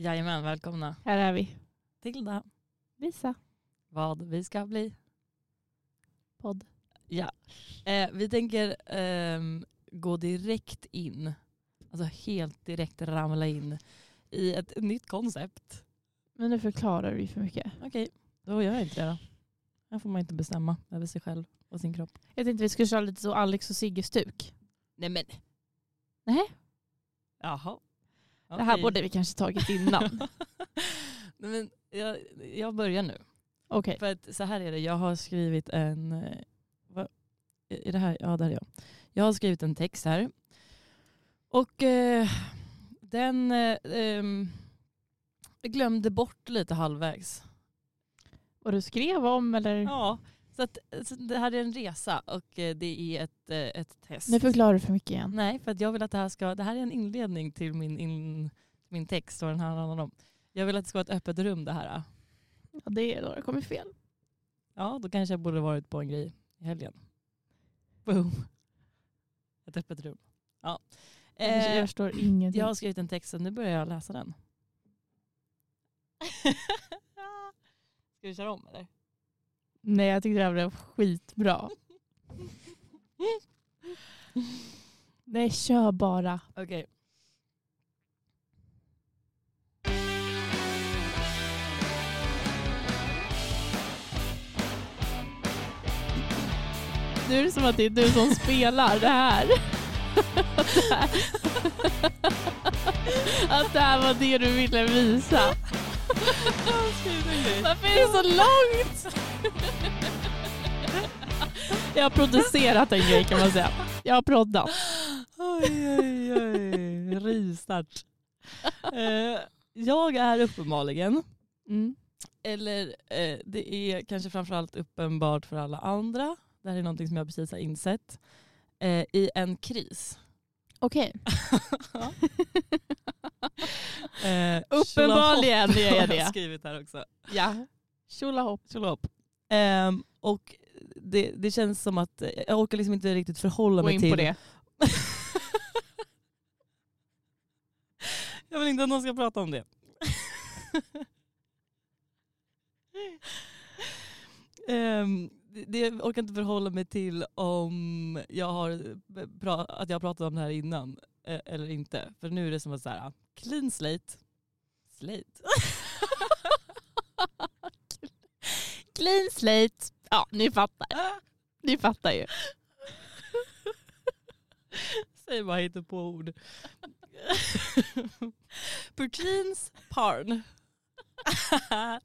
Jajamän, välkomna Här är vi. till Visa. vad vi ska bli. Podd. Ja. Eh, vi tänker ehm, gå direkt in, alltså helt direkt ramla in i ett nytt koncept. Men nu förklarar du ju för mycket. Okej, då gör jag inte det då. Här får man inte bestämma över sig själv och sin kropp. Jag tänkte vi skulle köra lite så Alex och Sigge-stuk. Nej men. Nej. Jaha. Det här borde vi kanske tagit innan. Nej, men jag, jag börjar nu. Okej. För att så här är det, jag har skrivit en... eh, Vad, är det här? Ja, där är jag. Jag har skrivit en text här. Och eh, den eh, ehm, glömde bort lite halvvägs. Vad du skrev om eller? Ja, så, att, så det här är en resa och eh, det är ett, eh, ett test. Nu förklarar du för mycket igen. Nej, för att jag vill att det här ska... Det här är en inledning till min, in, min text och den här handlar om. Jag vill att det ska vara ett öppet rum det här. Ja, det är då det kommer fel. Ja, då kanske jag borde varit på en grej i helgen. Boom. Ett öppet rum. Ja. jag Eh, förstår ingenting. jag har skrivit en text så nu börjar jag läsa den. Ska vi köra om eller? Nej jag tyckte det här blev skitbra. Nej kör bara. Okej. Nu är det som att det är du som spelar det här. Att det här var det du ville visa. Varför är det så långt? Jag har producerat en grej kan man säga. Jag har proddat. Oj, oj, oj. Rivstart. Eh, jag är uppenbarligen, Mm. eller eh, det är kanske framförallt uppenbart för alla andra, det här är någonting som jag precis har insett, eh, i en kris. Okej. Eh, Uppenbarligen är jag har det. skrivit här också. Ja. Tjolahopp. Tjolahopp. Ehm, och det, det känns som att eh, jag orkar liksom inte riktigt förhålla Gå mig in till... på det. Jag vill inte att någon ska prata om det. Ehm, det- jag orkar inte förhålla mig till om jag har, pra- att jag har pratat om det här innan eh, eller inte. För nu är det som att så här, clean slate. Slate. Clean slate. Ja, ni fattar. Ni fattar ju. Säg bara hittar på ord. Pertins parn.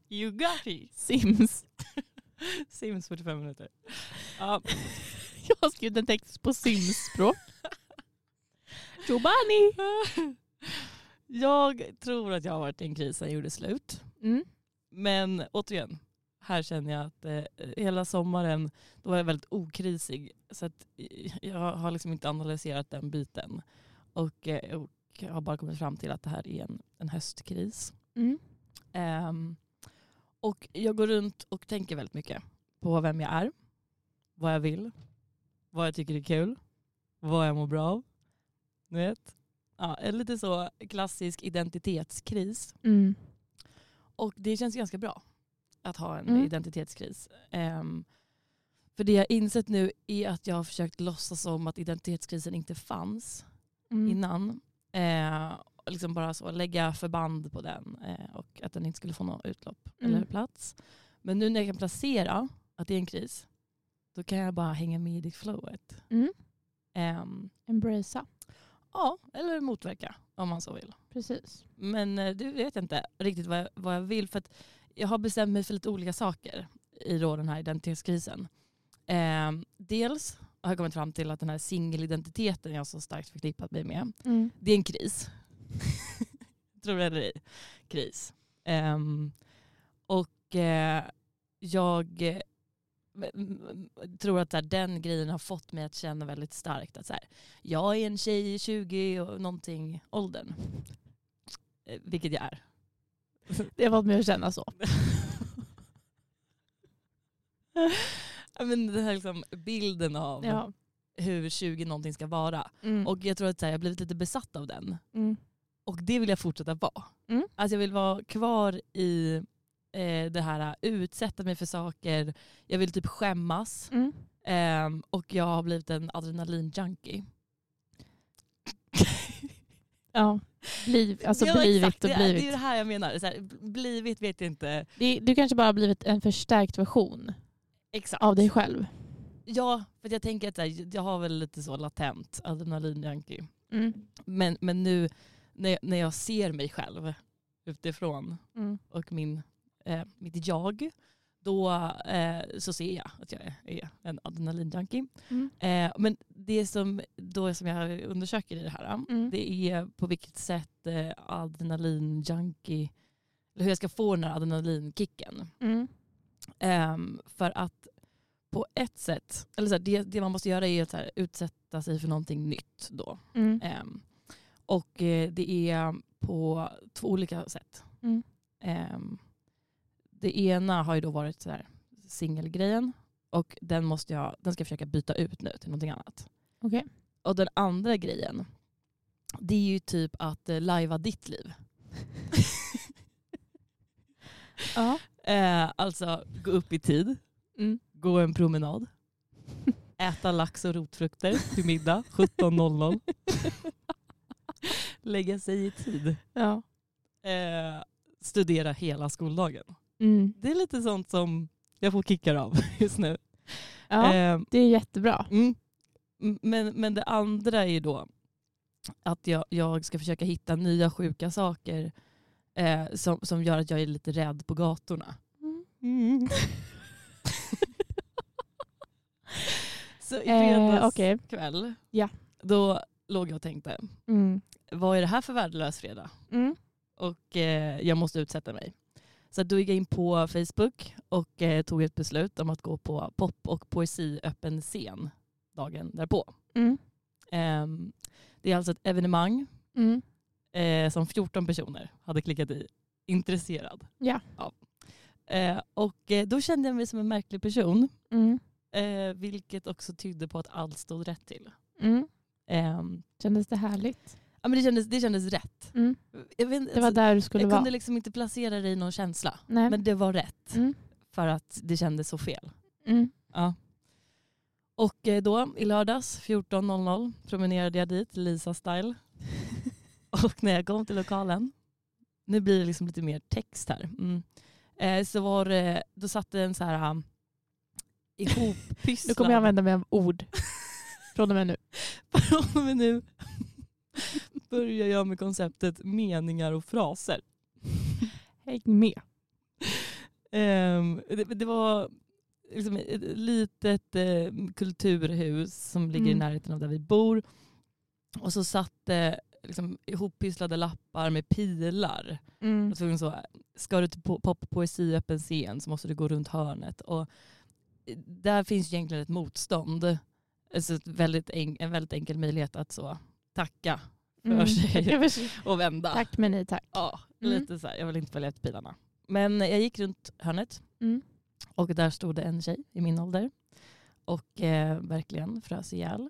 you got it. Sims. Sims 45 minuter. Ja, Jag har skrivit en text på Sims-språk. Giovanni. jag tror att jag har varit i en kris sen jag gjorde slut. Mm. Men återigen, här känner jag att eh, hela sommaren då var jag väldigt okrisig. Så att eh, jag har liksom inte analyserat den biten. Och, eh, och jag har bara kommit fram till att det här är en, en höstkris. Mm. Ehm, och jag går runt och tänker väldigt mycket på vem jag är, vad jag vill, vad jag tycker är kul, vad jag mår bra av. Du vet? Ja, en lite så klassisk identitetskris. Mm. Och det känns ganska bra att ha en Mm. identitetskris. Ehm, för det jag insett nu är att jag har försökt låtsas som att identitetskrisen inte fanns Mm. innan. Eh, liksom bara så lägga förband på den eh, och att den inte skulle få något utlopp Mm. eller plats. Men nu när jag kan placera att det är en kris, då kan jag bara hänga med i flowet. Mm. Ehm, Embracea. Ja, eller motverka om man så vill. Precis. Men eh, du vet inte riktigt vad jag, vad jag vill för att jag har bestämt mig för lite olika saker i då den här identitetskrisen. Ehm, dels har jag kommit fram till att den här singelidentiteten jag så starkt förknippat mig med, Mm. det är en kris. Tror det eller ej. Kris. Ehm, och eh, jag eh, tror att så här, den grejen har fått mig att känna väldigt starkt att så här, jag är en tjej i 20 och någonting åldern. Eh, vilket jag är. Det har fått mig att känna så. Men den här liksom bilden av Ja. hur 20 någonting ska vara. Mm. Och jag tror att här, jag har blivit lite besatt av den. mm. och det vill jag fortsätta vara. Mm. Alltså jag vill vara kvar i eh, det här utsätta mig för saker, jag vill typ skämmas. Mm. Ehm, och jag har blivit en adrenalinjunkie. Ja. Bliv, alltså Ja, blivit exakt. och det, är, det är blivit. det här jag menar. Så här, blivit vet jag inte Det, du kanske bara har blivit en förstärkt version exakt. av dig själv. Ja, för jag tänker att här, jag har väl lite så latent adrenalinjunkie. Mm. Men, men nu när jag, när jag ser mig själv utifrån Mm. och min, eh, mitt jag, då eh, så ser jag att jag är, är en adrenalinjunkie. Mm. Eh, men det som, då som jag undersöker i det här, Mm. det är på vilket sätt eh, adrenalinjunkie, eller hur jag ska få den här adrenalinkicken. Mm. Ehm, för att på ett sätt, eller så här, det, det man måste göra är att här, utsätta sig för någonting nytt då. Mm. Ehm, och eh, det är på två olika sätt. Det ena har ju då varit så här singelgrejen och den, måste jag, den ska jag försöka byta ut nu till någonting annat. Okej. Och den andra grejen, det är ju typ att eh, lajva ditt liv. Ja. Eh, alltså gå upp i tid, Mm. gå en promenad, äta lax och rotfrukter till middag 17.00. Lägga sig i tid. Ja. Eh, studera hela skoldagen. Mm. Det är lite sånt som jag får kickar av just nu. ja. Eh, Det är jättebra. mm. Men, men det andra är då att jag, jag ska försöka hitta nya sjuka saker eh, som, som gör att jag är lite rädd på gatorna. Mm. Så i Eh, fredags okej. kväll, Ja. då låg jag och tänkte, Mm. vad är det här för värdelös fredag? Mm. Och eh, jag måste utsätta mig. Så då gick jag in på Facebook och eh, tog ett beslut om att gå på pop och poesi öppen scen dagen därpå. Mm. Ehm, det är alltså ett evenemang Mm. eh, som 14 personer hade klickat i. Intresserad. Ja. Eh, och eh, då kände jag mig som en märklig person. Mm. Eh, vilket också tydde på att allt stod rätt till. Mm. Ehm, Kändes det härligt? Ja, men det, kändes, det kändes rätt. Mm. Jag, vet, Det var alltså, där du skulle jag vara? kunde liksom inte placera det i någon känsla. Nej. Men det var rätt. Mm. För att det kändes så fel. Mm. Ja. Och eh, då i lördags 14.00 promenerade jag dit, Lisa style. Och när jag kom till lokalen, nu blir det liksom lite mer text här. Mm. Eh, så var det, då satt det en så här um, ihoppysslad... Nu kommer jag använda mig av ord från och med nu. Från och med nu börjar jag med konceptet meningar och fraser. Häng med. Ehm, det, det var liksom ett litet eh, kulturhus som ligger i Mm. närheten av där vi bor. Och så satt det liksom, ihoppysslade lappar med pilar. Mm. Och så, det så, ska du till po- poppoesi öppen scen så måste du gå runt hörnet. Och eh, där finns egentligen ett motstånd. Alltså ett väldigt en, en väldigt enkel möjlighet att så tacka för sig Jag förstår. och vända. Tack men nej tack. Ja, Mm. lite så här. Jag vill inte följa efter pilarna. Men jag gick runt hörnet Mm. och där stod det en tjej i min ålder och eh, verkligen frös ihjäl.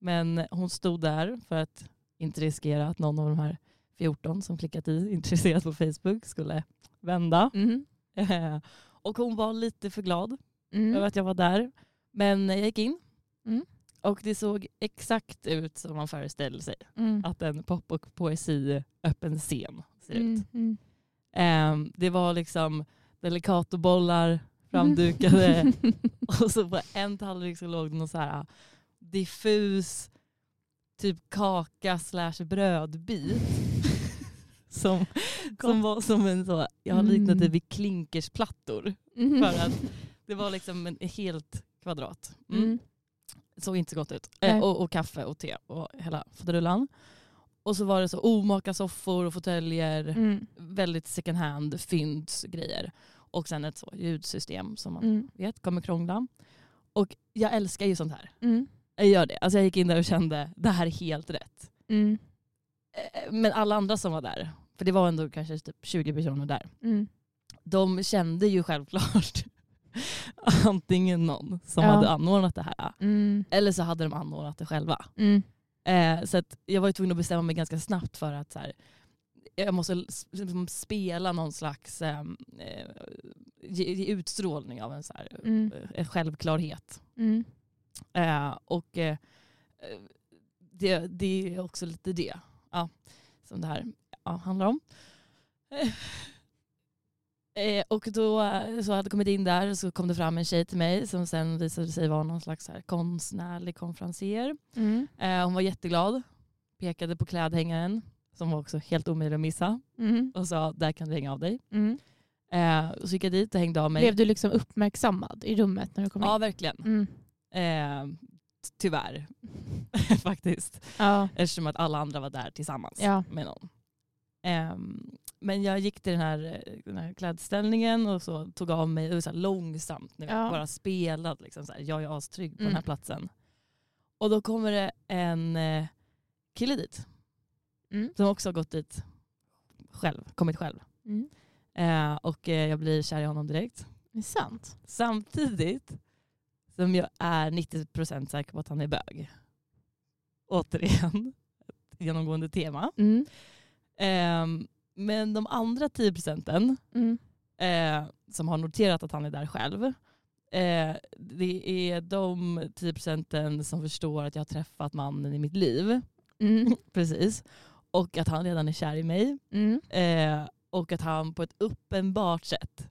Men hon stod där för att inte riskera att någon av de här 14 som klickat i intresserat på Facebook skulle vända. Mm. Eh, och hon var lite för glad Mm. över att jag var där. Men jag gick in Mm. Och det såg exakt ut som man föreställer sig Mm. att en pop och poesi öppen scen ser ut. Mm. Mm. Ehm, det var liksom delicatobollar framdukade och så på en tallrik så låg det någon så här diffus typ kaka slash brödbit. som, som var som en så, jag har liknat det Mm. vid klinkersplattor. Mm. För att det var liksom en helt kvadrat. Såg inte så gott ut. Eh, och, och kaffe och te och hela faderullan. Och så var det så omaka soffor och fåtöljer Mm. väldigt second hand fyndsgrejer. Och sen ett så ljudsystem som man Mm. vet kommer krångla. Och jag älskar ju sånt här. Mm. Jag gör det. Alltså jag gick in där och kände det här är helt rätt. Mm. Eh, Men alla andra som var där, för det var ändå kanske typ 20 personer där, Mm. de kände ju självklart antingen någon som Ja. hade anordnat det här Mm. eller så hade de anordnat det själva. Mm. Eh, så jag var tvungen att bestämma mig ganska snabbt för att så här, jag måste liksom spela någon slags eh, eh, ge, ge utstrålning av en, så här, Mm. eh, en självklarhet. Mm. Eh, och eh, det, det är också lite det ja, som det här ja, handlar om. Eh, och då eh, så hade jag kommit in där så kom det fram en tjej till mig som sen visade sig vara någon slags här konstnärlig konferencier. Mm. Eh, hon var jätteglad, pekade på klädhängaren som var också helt omöjlig att missa Mm. och sa där kan du hänga av dig. Mm. Eh, så gick jag dit och hängde av mig. Blev du liksom uppmärksammad i rummet när du kom Ja in? verkligen. Mm. Eh, tyvärr faktiskt. Ja. Eftersom att alla andra var där tillsammans Ja. med någon. Ehm, men jag gick till den här, eh, den här klädställningen och så tog av mig och så långsamt, ni vet, Ja. bara spelade. Liksom så här, jag är astrygg på Mm. den här platsen. Och då kommer det en eh, kille dit Mm. som också har gått dit själv, kommit själv. Mm. Eh, och eh, jag blir kär i honom direkt. Det är sant. Samtidigt som jag är 90% säker på att han är bög. Återigen, ett genomgående tema. Mm. Ehm, men de andra 10 procenten Mm. eh, som har noterat att han är där själv. Eh, det är de 10 procenten som förstår att jag har träffat mannen i mitt liv. Mm. Precis. Och att han redan är kär i mig. Mm. Eh, och att han på ett uppenbart sätt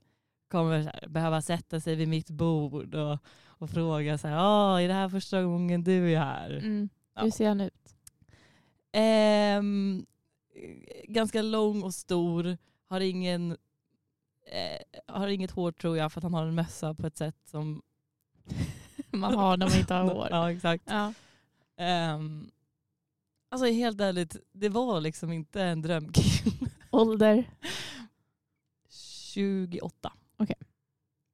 kommer här, behöva sätta sig vid mitt bord och, och fråga så här, ah, är det här första gången du är här? Mm. Ja. Hur ser han ut? Ehm, ganska lång och stor, har, ingen, eh, har inget hår tror jag för att han har en mössa på ett sätt som... Man har när man inte har hår. ja exakt. Ja. Um, alltså helt ärligt, det var liksom inte en drömkille. Ålder? 28. Okej.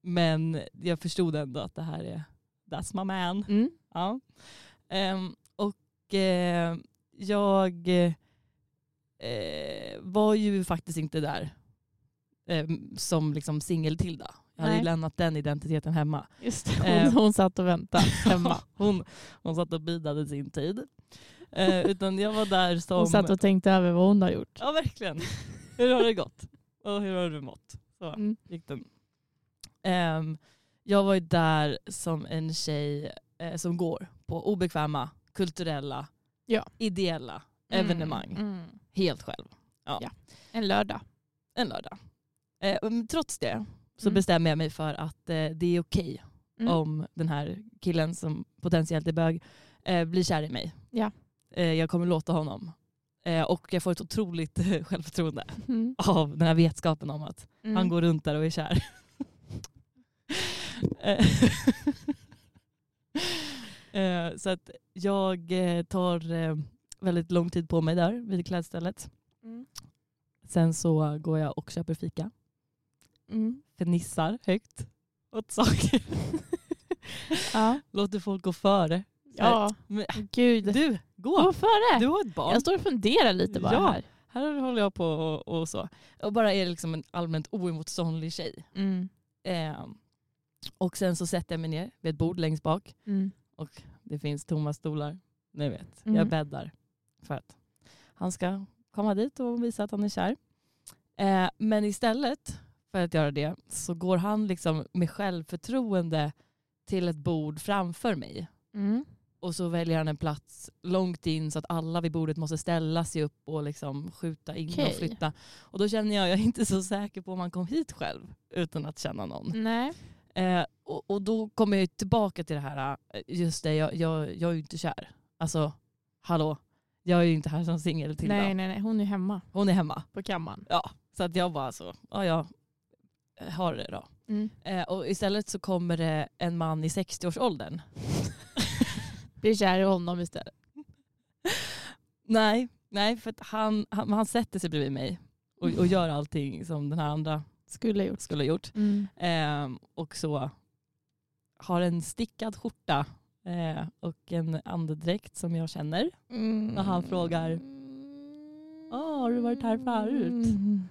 Men jag förstod ändå att det här är that's my man. Mm. Ja. Ehm, och eh, jag eh, var ju faktiskt inte där eh, som liksom singel-Tilda. Jag hade ju lämnat den identiteten hemma. Just det. Hon, Eh. hon satt och väntade hemma. hon, hon satt och bidade sin tid. Eh, utan jag var där som... Hon satt och tänkte över vad hon har gjort. Ja verkligen. Hur har det gått? Och hur har du mått? Så Mm. gick den. Ehm, jag var ju där som en tjej eh, som går på obekväma, kulturella, Ja. ideella evenemang. Mm. Helt själv. Ja. Ja. En lördag. En lördag. Eh, trots det så Mm. bestämmer jag mig för att eh, det är okej Mm. om den här killen som potentiellt är bög eh, blir kär i mig. Ja. Eh, jag kommer låta honom. Eh, och jag får ett otroligt självförtroende Mm. av den här vetskapen om att Mm. han går runt där och är kär. Eh, eh, så att jag eh, tar eh, väldigt lång tid på mig där vid klädstället. Mm. Sen så går jag och köper fika. Mm. Fnissar högt åt saker. Ja. Låter folk gå före. Ja, Men, gud. du, Gå gå! före! Du har ett barn. Jag står och funderar lite bara Ja. här. Här håller jag på och, och så. Och bara är liksom en allmänt oemotståndlig tjej. Mm. Eh, och sen så sätter jag mig ner vid ett bord längst bak. Mm. Och det finns tomma stolar. Ni vet, Mm. jag bäddar för att han ska komma dit och visa att han är kär. Eh, men istället för att göra det så går han liksom med självförtroende till ett bord framför mig. Mm. Och så väljer han en plats långt in så att alla vid bordet måste ställa sig upp och liksom skjuta in Okej. och flytta. Och då känner jag, jag är inte så säker på om han kom hit själv utan att känna någon. Nej. Eh, och, och då kommer jag tillbaka till det här, eh, just det, jag, jag, jag är ju inte kär. Alltså, hallå, jag är ju inte här som singel till nej, nej, nej. Hon är hemma Hon är hemma. på kammaren. Ja, så att jag bara så, ja jag har det då. Mm. Eh, och istället så kommer det en man i 60-årsåldern. Blir kär i honom istället. Nej, nej för att han, han, han sätter sig bredvid mig och, och gör allting som den här andra Skulle ha gjort. skulle ha gjort. Mm. Eh, och så har en stickad skjorta eh, och en andedräkt som jag känner. Mm. När han frågar, "Ah, har du varit här förut?" Mm.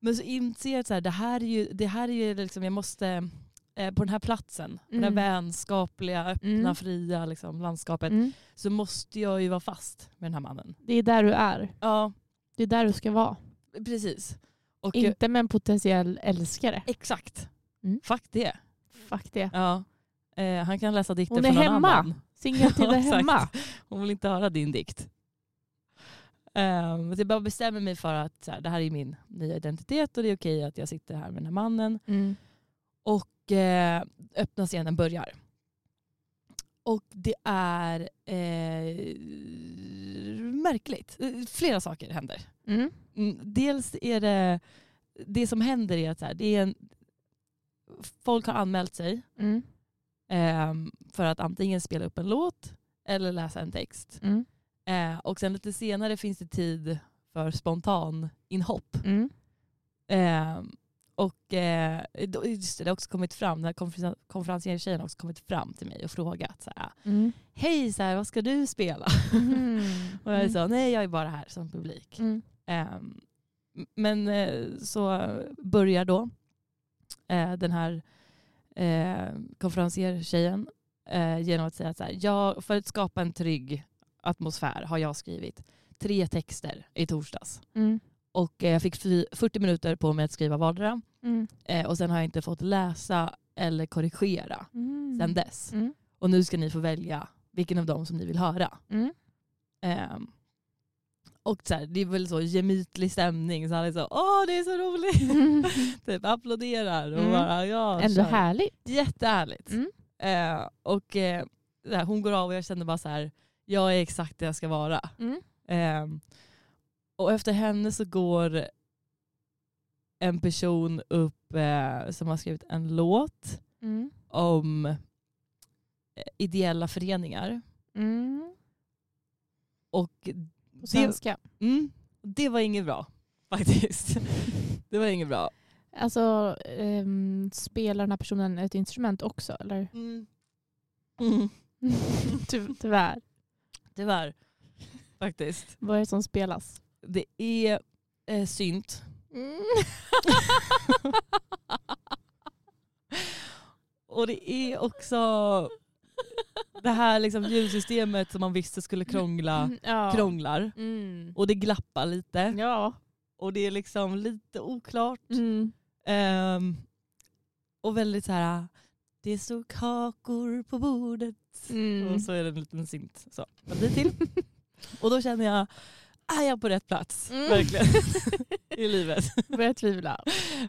Men så inser jag att det här är ju, det här är ju liksom, jag måste, eh, på den här platsen, på det här Mm. vänskapliga, öppna, Mm. fria liksom, landskapet, Mm. så måste jag ju vara fast med den här mannen. Det är där du är. Ja, Det är där du ska vara. Precis. Och Inte med en potentiell älskare. exakt. Mm. Fuck det. Fuck det. Ja. Eh, han kan läsa dikter Hon är från någon hemma. annan. Singel till Ja, hemma. Hon vill inte höra din dikt. Um, så jag bara bestämmer mig för att så här, det här är min nya identitet och det är okej att jag sitter här med den här mannen. Mm. Och eh, öppna scenen börjar. Och det är eh, märkligt. Eh, Flera saker händer. Mm. Mm, Dels är det, det som händer är att så här, det är en, folk har anmält sig Mm. Ehm, för att antingen spela upp en låt eller läsa en text. Mm. Eh, och sen lite senare finns det tid för spontan inhopp. Mm. Ehm, och eh, då- just det, det har också kommit fram, den här konferens- konferenciertjejen har också kommit fram till mig och frågat så här, Mm. hej så här, vad ska du spela? Mm. Och jag sa nej jag är bara här som publik. Mm. Ehm, men eh, så börjar då eh, den här eh, konferenciertjejen eh, genom att säga att så här, jag, för att skapa en trygg atmosfär har jag skrivit tre texter i torsdags. Mm. Och eh, jag fick fy- 40 minuter på mig att skriva vardera. Mm. Eh, och sen har jag inte fått läsa eller korrigera Mm. sen dess. Mm. Och nu ska ni få välja vilken av dem som ni vill höra. Mm. Och så här, det är väl så gemytlig stämning. Så han är så, åh det är så roligt. typ applåderar och Mm. bara, ja Ändå kör. härligt. Jättehärligt. Mm. Eh, och eh, här, hon går av och jag känner bara så här, jag är exakt det jag ska vara. Mm. Ehm, och efter henne så går en person upp eh, som har skrivit en låt Mm. om eh, ideella föreningar. Mm. Och På det, svenska. mm, det var inget bra faktiskt. det var inget bra. Alltså, ehm, spelar den här personen ett instrument också? Eller? Mm. Mm. Ty- Tyvärr. Tyvärr. Faktiskt. Vad är det som spelas? Det är eh, synt. Mm. Och det är också det här liksom ljudsystemet som man visste skulle krångla, ja. krånglar. Mm. Och det glappar lite. Ja. Och det är liksom lite oklart. Mm. Ehm, och väldigt så här. det står kakor på bordet. Mm. Och så är det en liten synt. Så, till. och då känner jag, är jag på rätt plats? Mm. Verkligen. I livet. Börjar tvivla.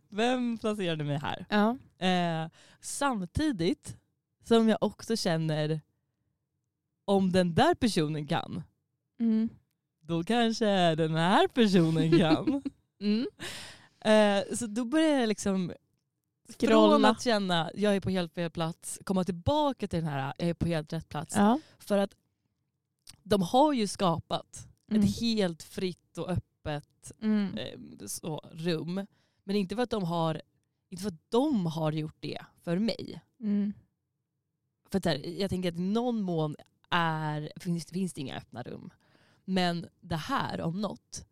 Vem placerade mig här? Ja. Eh, samtidigt som jag också känner om den där personen kan, Mm. då kanske den här personen kan. Mm. eh, så då börjar jag liksom från Scrolla. att känna jag är på helt fel plats, komma tillbaka till den här jag är på helt rätt plats. Ja. För att de har ju skapat Mm. ett helt fritt och öppet Mm. eh, så, rum. Men inte för, att de har, inte för att de har gjort det för mig. Mm. För att där, jag tänker att i någon mån är, finns, finns det inga öppna rum. Men det här om något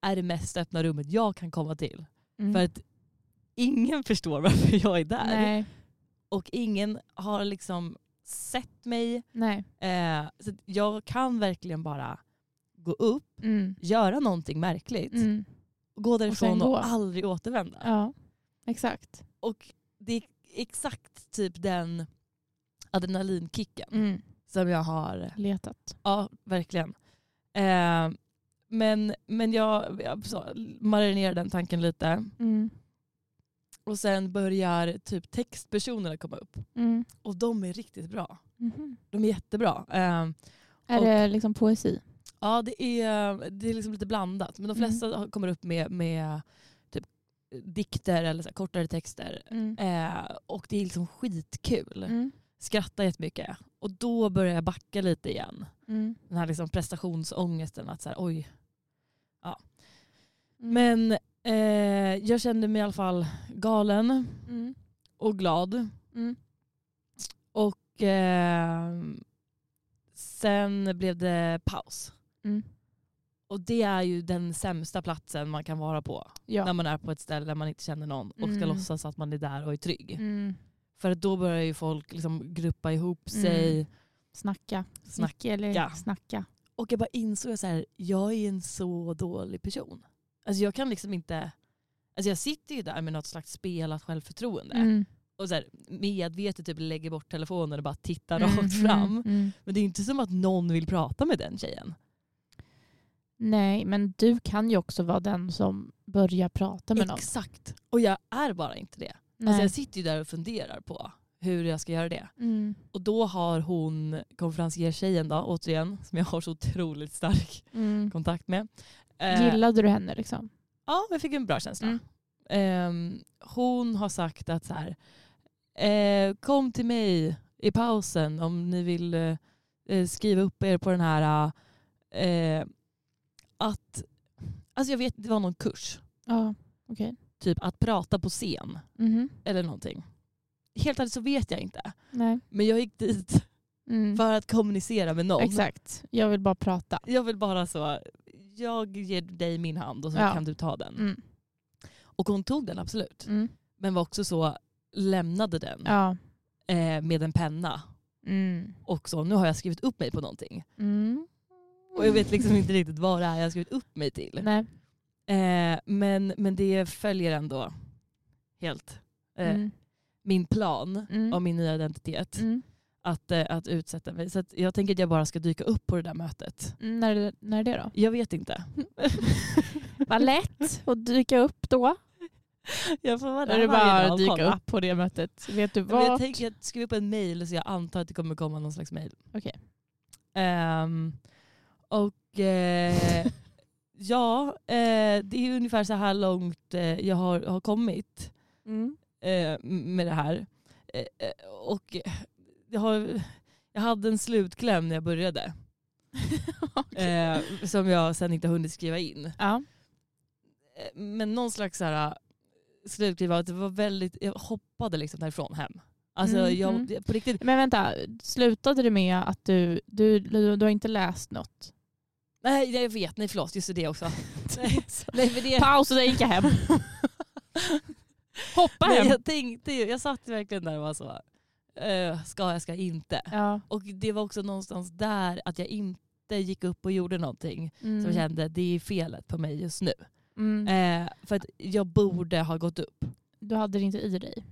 är det mest öppna rummet jag kan komma till. Mm. För att ingen förstår varför jag är där. Nej. Och ingen har liksom sett mig. Nej. Eh, så jag kan verkligen bara gå upp, Mm. göra någonting märkligt, Mm. gå därifrån och, gå. aldrig återvända. Ja, exakt. Och det är exakt typ den adrenalinkicken Mm. som jag har Letat. Ja, verkligen. Eh, men, men jag, jag så, marinerar den tanken lite. Mm. Och sen börjar typ textpersonerna komma upp. Mm. Och de är riktigt bra. Mhm. De är jättebra. Eh, Är Och- det liksom poesi? ja, det är, det är liksom lite blandat. Men de Mm. flesta kommer upp med, med typ, dikter eller så här, kortare texter. Mm. Eh, och det är liksom skitkul. Skrattar jättemycket. Och då börjar jag backa lite igen. Mm. Den här liksom prestationsångesten. Att så här, oj, Mm. Men eh, jag kände mig i alla fall galen Mm. och glad. Mm. Och eh, sen blev det paus. Mm. Och det är ju den sämsta platsen man kan vara på. Ja. När man är på ett ställe där man inte känner någon och ska Mm. låtsas att man är där och är trygg. Mm. För då börjar ju folk liksom gruppa ihop sig. Mm. Snacka. Snack. Snacka eller snacka. Och jag bara insåg att jag är en så dålig person. alltså jag kan liksom inte, alltså jag sitter ju där med något slags spelat självförtroende. Mm. Och så här, medvetet typ lägger bort telefonen och bara tittar Mm, rakt fram. mm, mm. Men det är inte som att någon vill prata med den tjejen. Nej, men du kan ju också vara den som börjar prata med någon. Exakt. Och jag är bara inte det. Nej. Alltså jag sitter ju där och funderar på hur jag ska göra det. mm. Och då har hon, konferenciertjejen då, återigen, som jag har så otroligt stark Mm. kontakt med. Eh, Gillade du henne liksom? Ja, jag fick en bra känsla. Mm. Ehm, hon har sagt att så här, eh, kom till mig i pausen om ni vill eh, skriva upp er på den här att, alltså jag vet det var någon kurs, Ja, okej. Typ att prata på scen Mhm. eller någonting. Helt ärligt så vet jag inte. Nej. Men jag gick dit Mm. för att kommunicera med någon. Exakt. Jag vill bara prata. Jag vill bara så, jag ger dig min hand och så Ja. kan du ta den. Mm. Och hon tog den absolut. Mm. Men var också så, lämnade den Ja. eh, med en penna. Mm. Och så, nu har jag skrivit upp mig på någonting. Mm. Och jag vet liksom inte riktigt vad det är jag har skrivit upp mig till. Nej. Eh, men, men det följer ändå helt eh, Mm. min plan Mm. om min nya identitet. Mm. Att, eh, att utsätta mig. Så att jag tänker att jag bara ska dyka upp på det där mötet. Mm. När, när är det då? Jag vet inte. Vad lätt att dyka upp då. jag får vara du där dag bara och dyka kolla. upp på det mötet. Vet du Men jag vad? tänker att skriva upp en mail så jag antar att det kommer komma någon slags mail. Okej. Ehm, och eh, ja, eh, det är ungefär så här långt eh, jag har, har kommit Mm. eh, med det här. Eh, eh, och jag, har, jag hade en slutkläm när jag började. eh, som jag sen inte har hunnit skriva in. Ja. Men någon slags så här, slutkläm var att det var väldigt, jag hoppade liksom därifrån hem. Alltså Mm, jag, mm. på riktigt, Men vänta, slutade det med att du, du, du, du har inte läst något? Nej jag vet, nej förlåt, just det också. nej, nej, för det, Paus och gick jag hem. Hoppa nej, hem. jag tänkte ju, jag satt verkligen där och var så, eh, ska jag, ska jag inte? Ja. Och det var också någonstans där att jag inte gick upp och gjorde någonting Mm. som jag kände det är felet på mig just nu. Mm. Eh, för att jag borde ha gått upp. Du hade det inte i dig?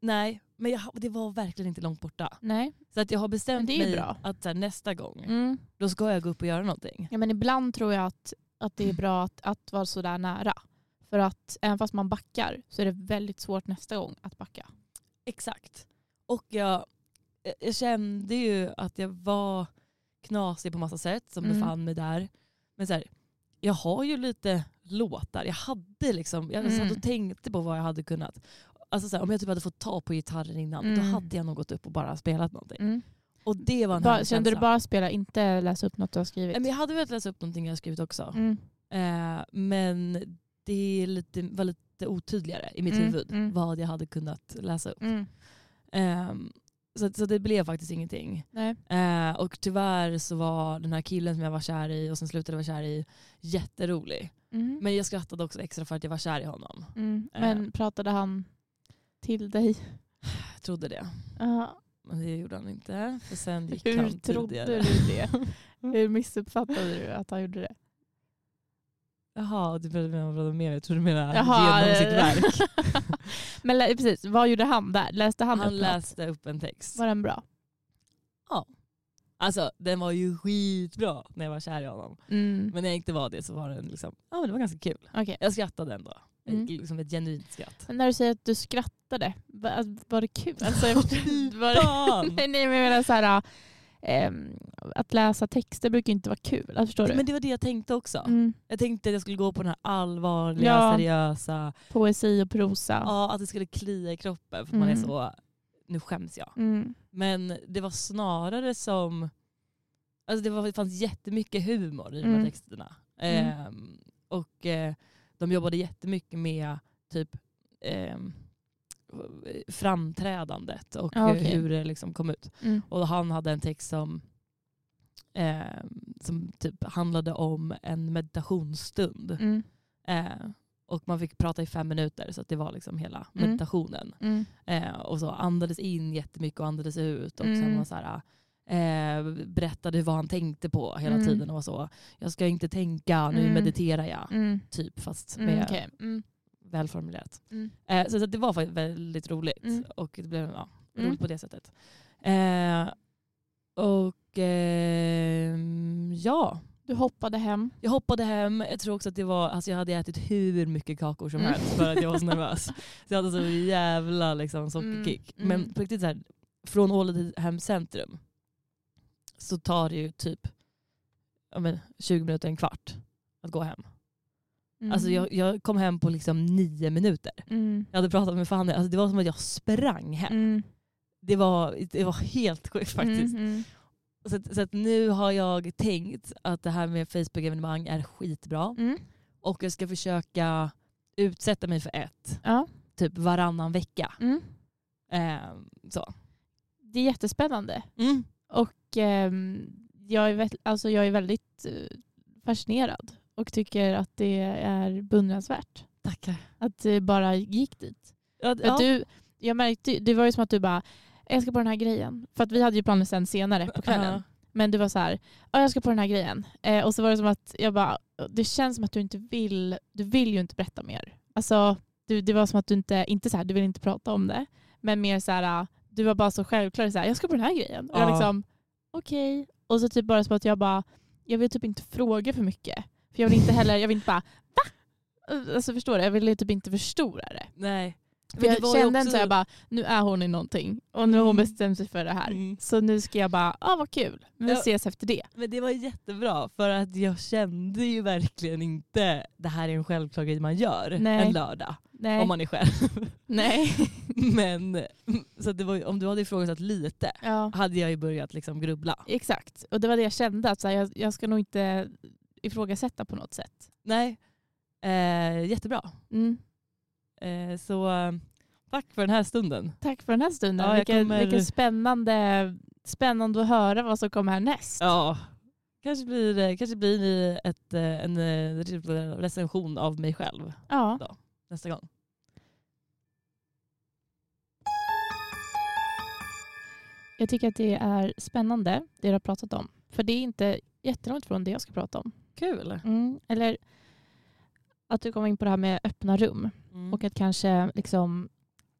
Nej, men jag, det var verkligen inte långt borta. Nej. Så att jag har bestämt mig bra. att här, nästa gång, Mm. då ska jag gå upp och göra någonting. Ja, men ibland tror jag att, att det är bra att, att vara sådär nära. För att även fast man backar så är det väldigt svårt nästa gång att backa. Exakt. Och jag, jag kände ju att jag var knasig på massa sätt som Mm. befann mig där. Men så här, jag har ju lite låtar. Jag hade liksom, jag satt Mm. och tänkte på vad jag hade kunnat. Alltså så här, om jag typ hade fått ta på gitarren innan, då Mm. hade jag nog gått upp och bara spelat någonting. Mm. Och det var en härlig kände du bara spela, inte läsa upp något du har skrivit? Men Jag hade velat läsa upp någonting jag har skrivit också. Mm. Eh, men det är lite, var lite otydligare i mitt Mm, huvud mm. vad jag hade kunnat läsa upp. Ehm, så, så det blev faktiskt ingenting. Nej. Eh, och tyvärr så var den här killen som jag var kär i och sen slutade vara kär i jätterolig. Mm. Men jag skrattade också extra för att jag var kär i honom. Mm. Eh. Men pratade han till dig? Jag trodde det. Ja. Men det gjorde han inte. För sen gick Hur han trodde tidigare. du det? Hur missuppfattade du att han gjorde det? Jaha, du pratade med Jag trodde du menade Jaha, genom sitt verk. Men precis, vad gjorde han där? Läste han, Han upp läste upp en text. Var den bra? Alltså den var ju skitbra när jag var kär i honom. Mm. Men när jag inte var det så var den liksom, ja men det var ganska kul. Okej. Jag skrattade ändå. Mm. Liksom ett genuint skratt. Men när du säger att du skrattade, var, var det kul? Alltså, var det, nej, nej, men jag menar så här, ehm, att läsa texter brukar inte vara kul. Alltså, förstår du? Men det var det jag tänkte också. Mm. Jag tänkte att jag skulle gå på den här allvarliga, Ja. seriösa, Poesi och prosa. ja, att det skulle klia i kroppen för att man är Mm. så, nu skäms jag. Mm. Men det var snarare som, alltså det, var, det fanns jättemycket humor i de här Mm. texterna. Mm. Ehm, och eh, de jobbade jättemycket med typ ehm, framträdandet och Ja, eh, okej. hur det liksom kom ut. Mm. Och han hade en text som, ehm, som typ handlade om en meditationsstund. Mm. Eh, och man fick prata i fem minuter så det var liksom hela Mm. meditationen. Mm. Eh, och så andades in jättemycket och andades ut. Och sen Mm. var så här, Eh, berättade vad han tänkte på hela Mm. tiden och så. Jag ska inte tänka, nu Mm. mediterar jag. Mm. Typ fast Mm, med okej. mm. välformulerat. Mm. Eh, så, så det var faktiskt väldigt roligt. Och det blev ja, roligt på det sättet. Eh, och ehm, ja, Du hoppade hem. jag hoppade hem. Jag tror också att det var, alltså jag hade ätit hur mycket kakor som helst för att jag var så nervös. Så jag hade så jävla liksom, sockerkick. Men på riktigt så här, från Ålidhem centrum så tar det ju typ men, 20 minuter, en kvart att gå hem. Mm. Alltså jag, jag kom hem på liksom nio minuter. Mm. Jag hade pratat med Fanny, alltså det var som att jag sprang hem. Mm. Det, var, det var helt sjukt faktiskt. Mm. Mm. Så, att, så att nu har jag tänkt att det här med Facebook-evenemang är skitbra. Mm. Och jag ska försöka utsätta mig för ett, Ja. typ varannan vecka. Eh, så. Det är jättespännande. Och ehm, jag, är alltså jag är väldigt eh, fascinerad och tycker att det är beundransvärt. Tackar. Att det bara gick dit. Ja, att du, jag märkte, det var ju som att du bara, jag ska på den här grejen. För att vi hade ju planer sen senare på kvällen. Ja. Men du var så här, ja jag ska på den här grejen. Eh, och så var det som att jag bara, det känns som att du inte vill, du vill ju inte berätta mer. Alltså du, det var som att du inte, inte så här, du vill inte prata om det. Men mer så här, du var bara så självklar, så här, jag ska på den här grejen. Och jag Ja. liksom, okej. Och så typ bara som att jag bara, jag vill typ inte fråga för mycket. För jag vill inte heller, jag vill inte bara, va? Alltså förstår du? Jag vill typ inte förstora det. Nej. För jag kände också- också... jag bara, nu är hon i någonting. Och nu har hon Mm. bestämt sig för det här. Mm. Så nu ska jag bara, ah vad kul. Men vi Ja. ses efter det. Men det var jättebra för att jag kände ju verkligen inte det här är en självklar grej man gör Nej. en lördag. Nej. Om man är själv. Nej. Men så det var, om du hade ifrågasatt lite ja, hade jag ju börjat liksom grubbla. exakt. Och det var det jag kände, att så här, jag, jag ska nog inte ifrågasätta på något sätt. Nej, eh, jättebra. Mm. Eh, så tack för den här stunden. Tack för den här stunden. Ja, vilken, kommer- vilken spännande, spännande att höra vad som kommer härnäst. Ja, kanske blir kanske blir det ett, eh, en eh, recension av mig själv Ja. nästa gång. Jag tycker att det är spännande, det du har pratat om. För det är inte jättelångt från det jag ska prata om. Kul. Mm. Eller att du kommer in på det här med öppna rum. Mm. Och att kanske liksom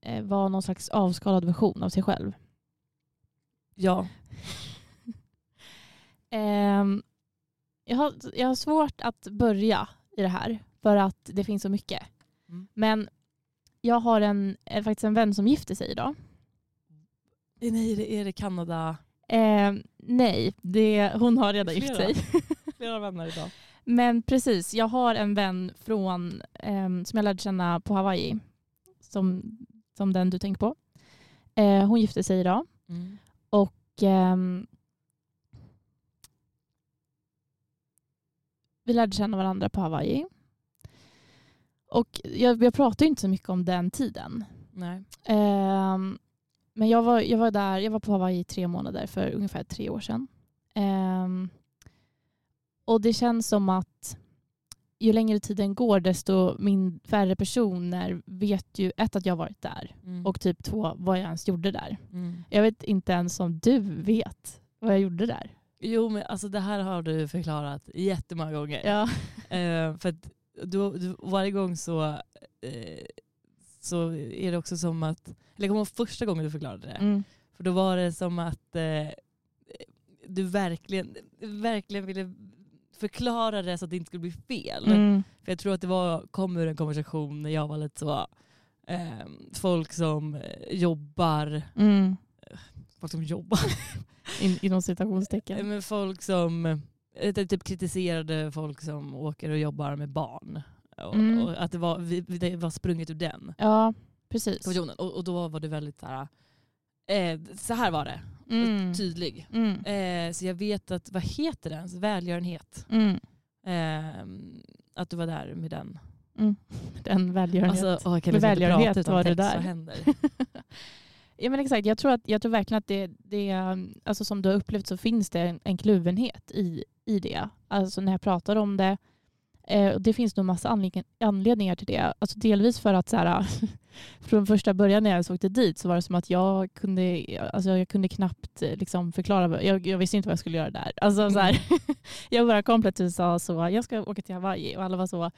eh, vara någon slags avskalad version av sig själv. ja. Ehm, jag, har, jag har svårt att börja i det här för att det finns så mycket. Mm. Men jag har en, eh, faktiskt en vän som gifter sig idag. Eh, Nej, det är det Kanada. Ehm, nej, det, hon har redan gift Flera. sig. Flera vänner idag. Men precis, jag har en vän från, ehm, som jag lärde känna på Hawaii. Som, som den du tänker på. Eh, hon gifte sig idag. Mm. Och ehm, vi lärde känna varandra på Hawaii. Och jag, jag pratar inte så mycket om den tiden. Nej. Ehm, men jag var, jag var där, jag var på Hawaii i tre månader för ungefär tre år sedan. Och det känns som att ju längre tiden går desto min, färre personer vet ju ett att jag har varit där Mm. och typ två vad jag ens gjorde där. Mm. Jag vet inte ens om du vet vad jag gjorde där. Jo men alltså det här har du förklarat jättemånga gånger. Ja. Eh, för att du, du, varje gång så, eh, så är det också som att, eller jag kommer ihåg första gången du förklarade det. Mm. För då var det som att eh, du verkligen, verkligen ville förklara det så att det inte skulle bli fel. Mm. För jag tror att det var, kom ur en konversation när jag var lite så, eh, folk som eh, jobbar, Mm. folk som jobbar, In, inom citationstecken. men folk som eh, typ kritiserade folk som åker och jobbar med barn. Och, Mm. och att det var, det var sprunget ur den Ja, precis. Och, och då var du väldigt så här, eh, så här var det, Mm. tydlig. Mm. Eh, så jag vet att, vad heter det ens? Välgörenhet. Mm. Eh, att du var där med den. Mm. Den välgörenhet. Alltså, åh, Med välgörenhet var text, där. Ja, men exakt. Jag tror, att, jag tror verkligen att det, det alltså som du har upplevt så finns det en, en kluvenhet i, i det. Alltså när jag pratar om det. Eh, det finns nog massa anledning, anledningar till det. Alltså delvis för att så här, från första början när jag ens åkte dit så var det som att jag kunde, alltså jag kunde knappt eh, liksom förklara. Jag, jag visste inte vad jag skulle göra där. Alltså så här, jag bara kom plötsligt och sa så, jag ska åka till Hawaii och alla var så,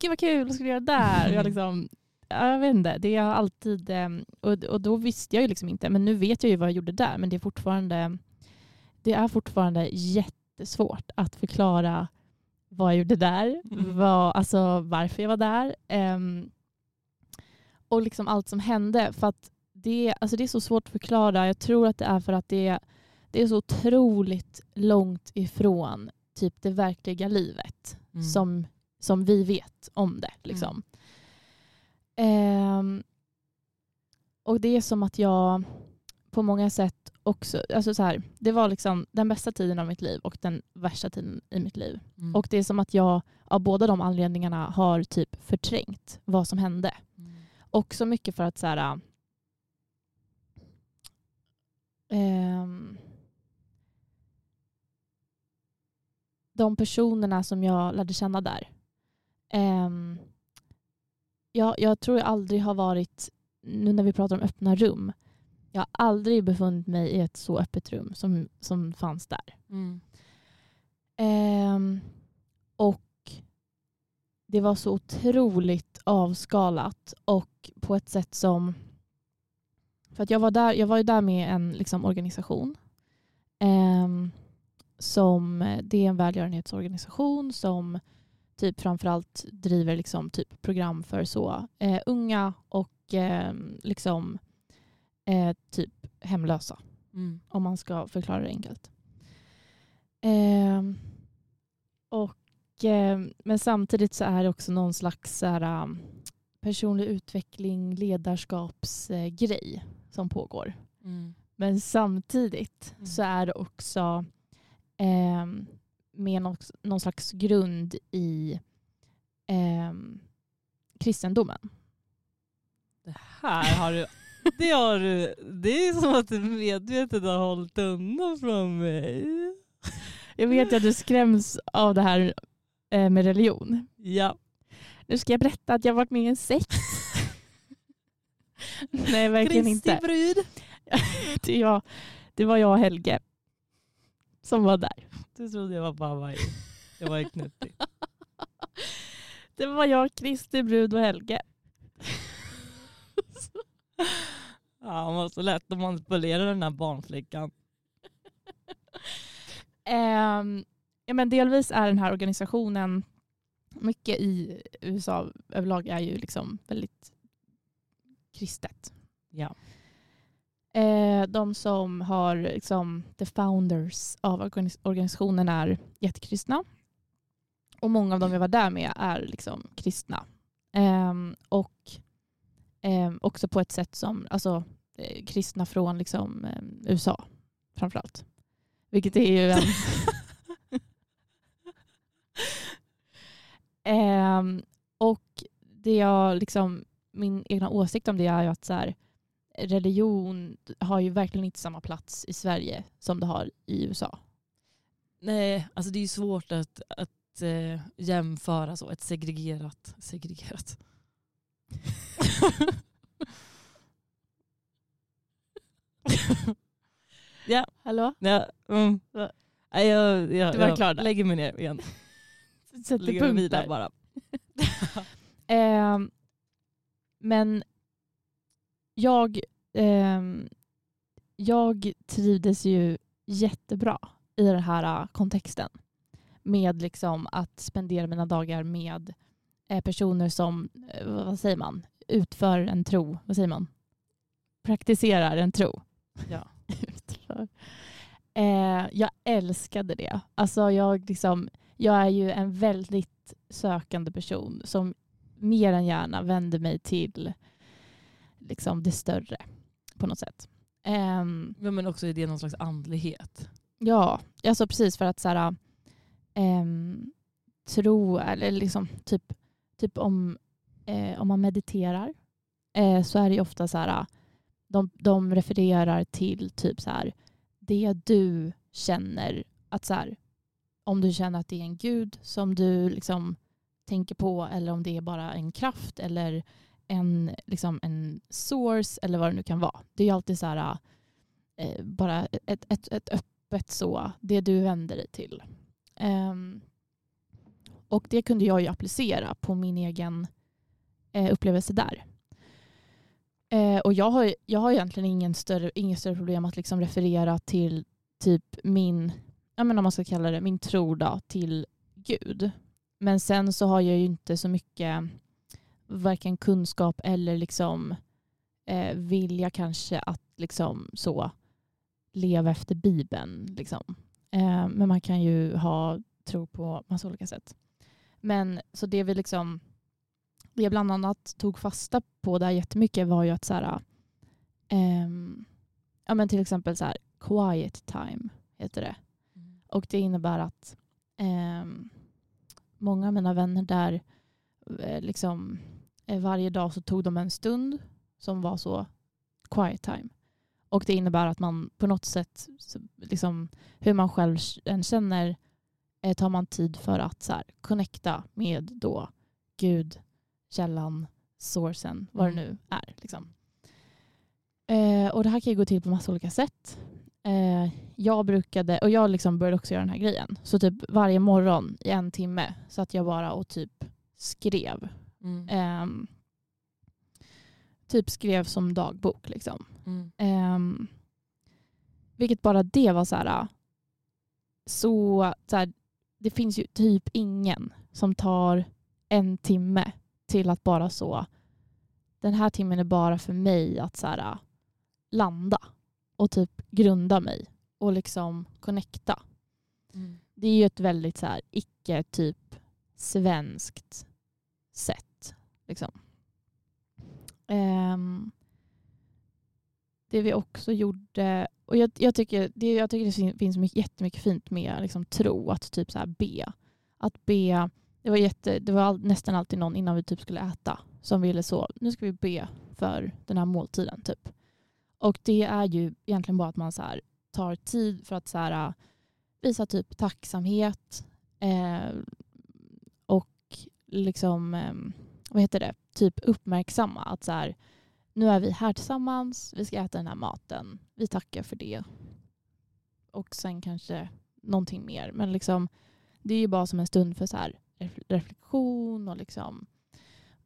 gud vad kul, vad ska du göra där? Och jag, liksom, jag vet inte, det har alltid, eh, och, och då visste jag ju liksom inte, men nu vet jag ju vad jag gjorde där, men det är fortfarande, det är fortfarande jättesvårt att förklara vad jag gjorde där, Mm. vad, alltså varför jag var där. Um, och liksom allt som hände. För att det, alltså det är så svårt att förklara. Jag tror att det är för att det, det är så otroligt långt ifrån typ det verkliga livet Mm. som, som vi vet om det. Liksom. Ehm, och det är som att jag på många sätt också, alltså så här, det var liksom den bästa tiden av mitt liv och den värsta tiden i mitt liv. Mm. Och det är som att jag av båda de anledningarna har typ förträngt vad som hände. Mm. Och så mycket för att så här, ehm, de personerna som jag lärde känna där. ehm, jag, jag tror jag aldrig har varit, nu när vi pratar om öppna rum, jag har aldrig befunnit mig i ett så öppet rum som, som fanns där. Mm. Ehm, och det var så otroligt avskalat och på ett sätt som... För att jag var där, jag var ju där med en liksom, organisation. ehm, som, det är en välgörenhetsorganisation som typ framförallt driver liksom, typ program för så eh, unga och ehm, liksom, eh, typ hemlösa Mm. om man ska förklara det enkelt. Ehm, och, men samtidigt så är det också någon slags så här, um, personlig utveckling, ledarskapsgrej som pågår. Mm. Men samtidigt Mm. så är det också ehm, med någon, någon slags grund i ehm, kristendomen. Det här har du, det har du, det är som att du medvetet har hållit undan från mig. Jag vet att du skräms av det här eh, med religion. Ja. Nu ska jag berätta att jag varit med i en sekt. Nej, verkligen Kristi inte. brud. Det, var, det var jag och Helge som var där. Du trodde jag var på Hawaii. Jag var knuttig. Det var jag, Kristi brud och Helge. Ja, han var så lätt att manipulera den här barnflickan. Ehm, ja, men delvis är den här organisationen, mycket i USA överlag är ju liksom väldigt kristet. Ja. Eh, de som har liksom, the founders av organis- organisationen är jättekristna. Och många av dem jag var där med är liksom kristna. Ehm, och ehm, också på ett sätt som, alltså eh, kristna från liksom, eh, USA framförallt. Vilket är ju en... Ehm, och det jag liksom, min egna åsikt om det är ju att så här, religion har ju verkligen inte samma plats i Sverige som det har i USA. Nej, alltså det är ju svårt att, att eh, jämföra så. Ett segregerat... Segregerat. ja, Hallå? ja, mm. Nej, jag, jag, Du var jag klar där. lägger mig ner igen. Sätter Ligger och punkt vilar där. bara. Ehm, men jag, ehm, jag trivdes ju jättebra i den här äh, kontexten. Med liksom att spendera mina dagar med eh, personer som, eh, vad säger man, utför en tro. Vad säger man? Praktiserar en tro. Ja. Utför. Eh, jag älskade det. Alltså jag, liksom, jag är ju en väldigt sökande person som mer än gärna vänder mig till liksom, det större på något sätt. Ja, men också är det någon slags andlighet. Ja, alltså precis för att så här, ehm, tro, eller liksom typ, typ om, eh, om man mediterar eh, så är det ju ofta så här, de, de refererar till typ så här, det du känner att så här, om du känner att det är en gud som du liksom tänker på eller om det är bara en kraft eller en, liksom en source eller vad det nu kan vara. Det är ju alltid så här, eh, bara ett, ett, ett öppet så, det du vänder dig till. Um, och det kunde jag ju applicera på min egen eh, upplevelse där. Eh, och jag har, jag har egentligen ingen större, ingen större problem att liksom referera till typ min, ja men om man ska kalla det, min tro då, till Gud. Men sen så har jag ju inte så mycket varken kunskap eller liksom eh, vilja kanske att liksom så leva efter Bibeln. Liksom. Eh, men man kan ju ha tro på massa olika sätt. Men så det vi liksom det jag bland annat tog fasta på där jättemycket var ju att så här, eh, ja men till exempel så här, quiet time heter det. Och det innebär att eh, många av mina vänner där eh, liksom eh, varje dag så tog de en stund som var så quiet time. Och det innebär att man på något sätt, liksom, hur man själv än känner, eh, tar man tid för att så här, connecta med då Gud, källan, sourcen, vad det mm. nu är. Liksom. Eh, och det här kan ju gå till på massa olika sätt. Eh, jag brukade, och jag liksom började också göra den här grejen, så typ varje morgon i en timme så att jag bara och typ skrev. Mm. Eh, typ skrev som dagbok. Liksom. Mm. Eh, vilket bara det var så här, så, så här, det finns ju typ ingen som tar en timme till att bara så, den här timmen är bara för mig att så här, landa och typ grunda mig och liksom connecta. Mm. Det är ju ett väldigt så här, icke typ svenskt sätt. Liksom. Um, det vi också gjorde, och jag, jag, tycker, det, jag tycker det finns mycket, jättemycket fint med liksom, tro, att typ så här, be. Att be, det var, jätte, det var all, nästan alltid någon innan vi typ skulle äta som ville så, nu ska vi be för den här måltiden. typ. Och det är ju egentligen bara att man så här, tar tid för att så här, äh, visa typ tacksamhet eh, och liksom, eh, vad heter det, typ uppmärksamma att så här, nu är vi här tillsammans, vi ska äta den här maten, vi tackar för det. Och sen kanske någonting mer. Men liksom, det är ju bara som en stund för så här reflektion och liksom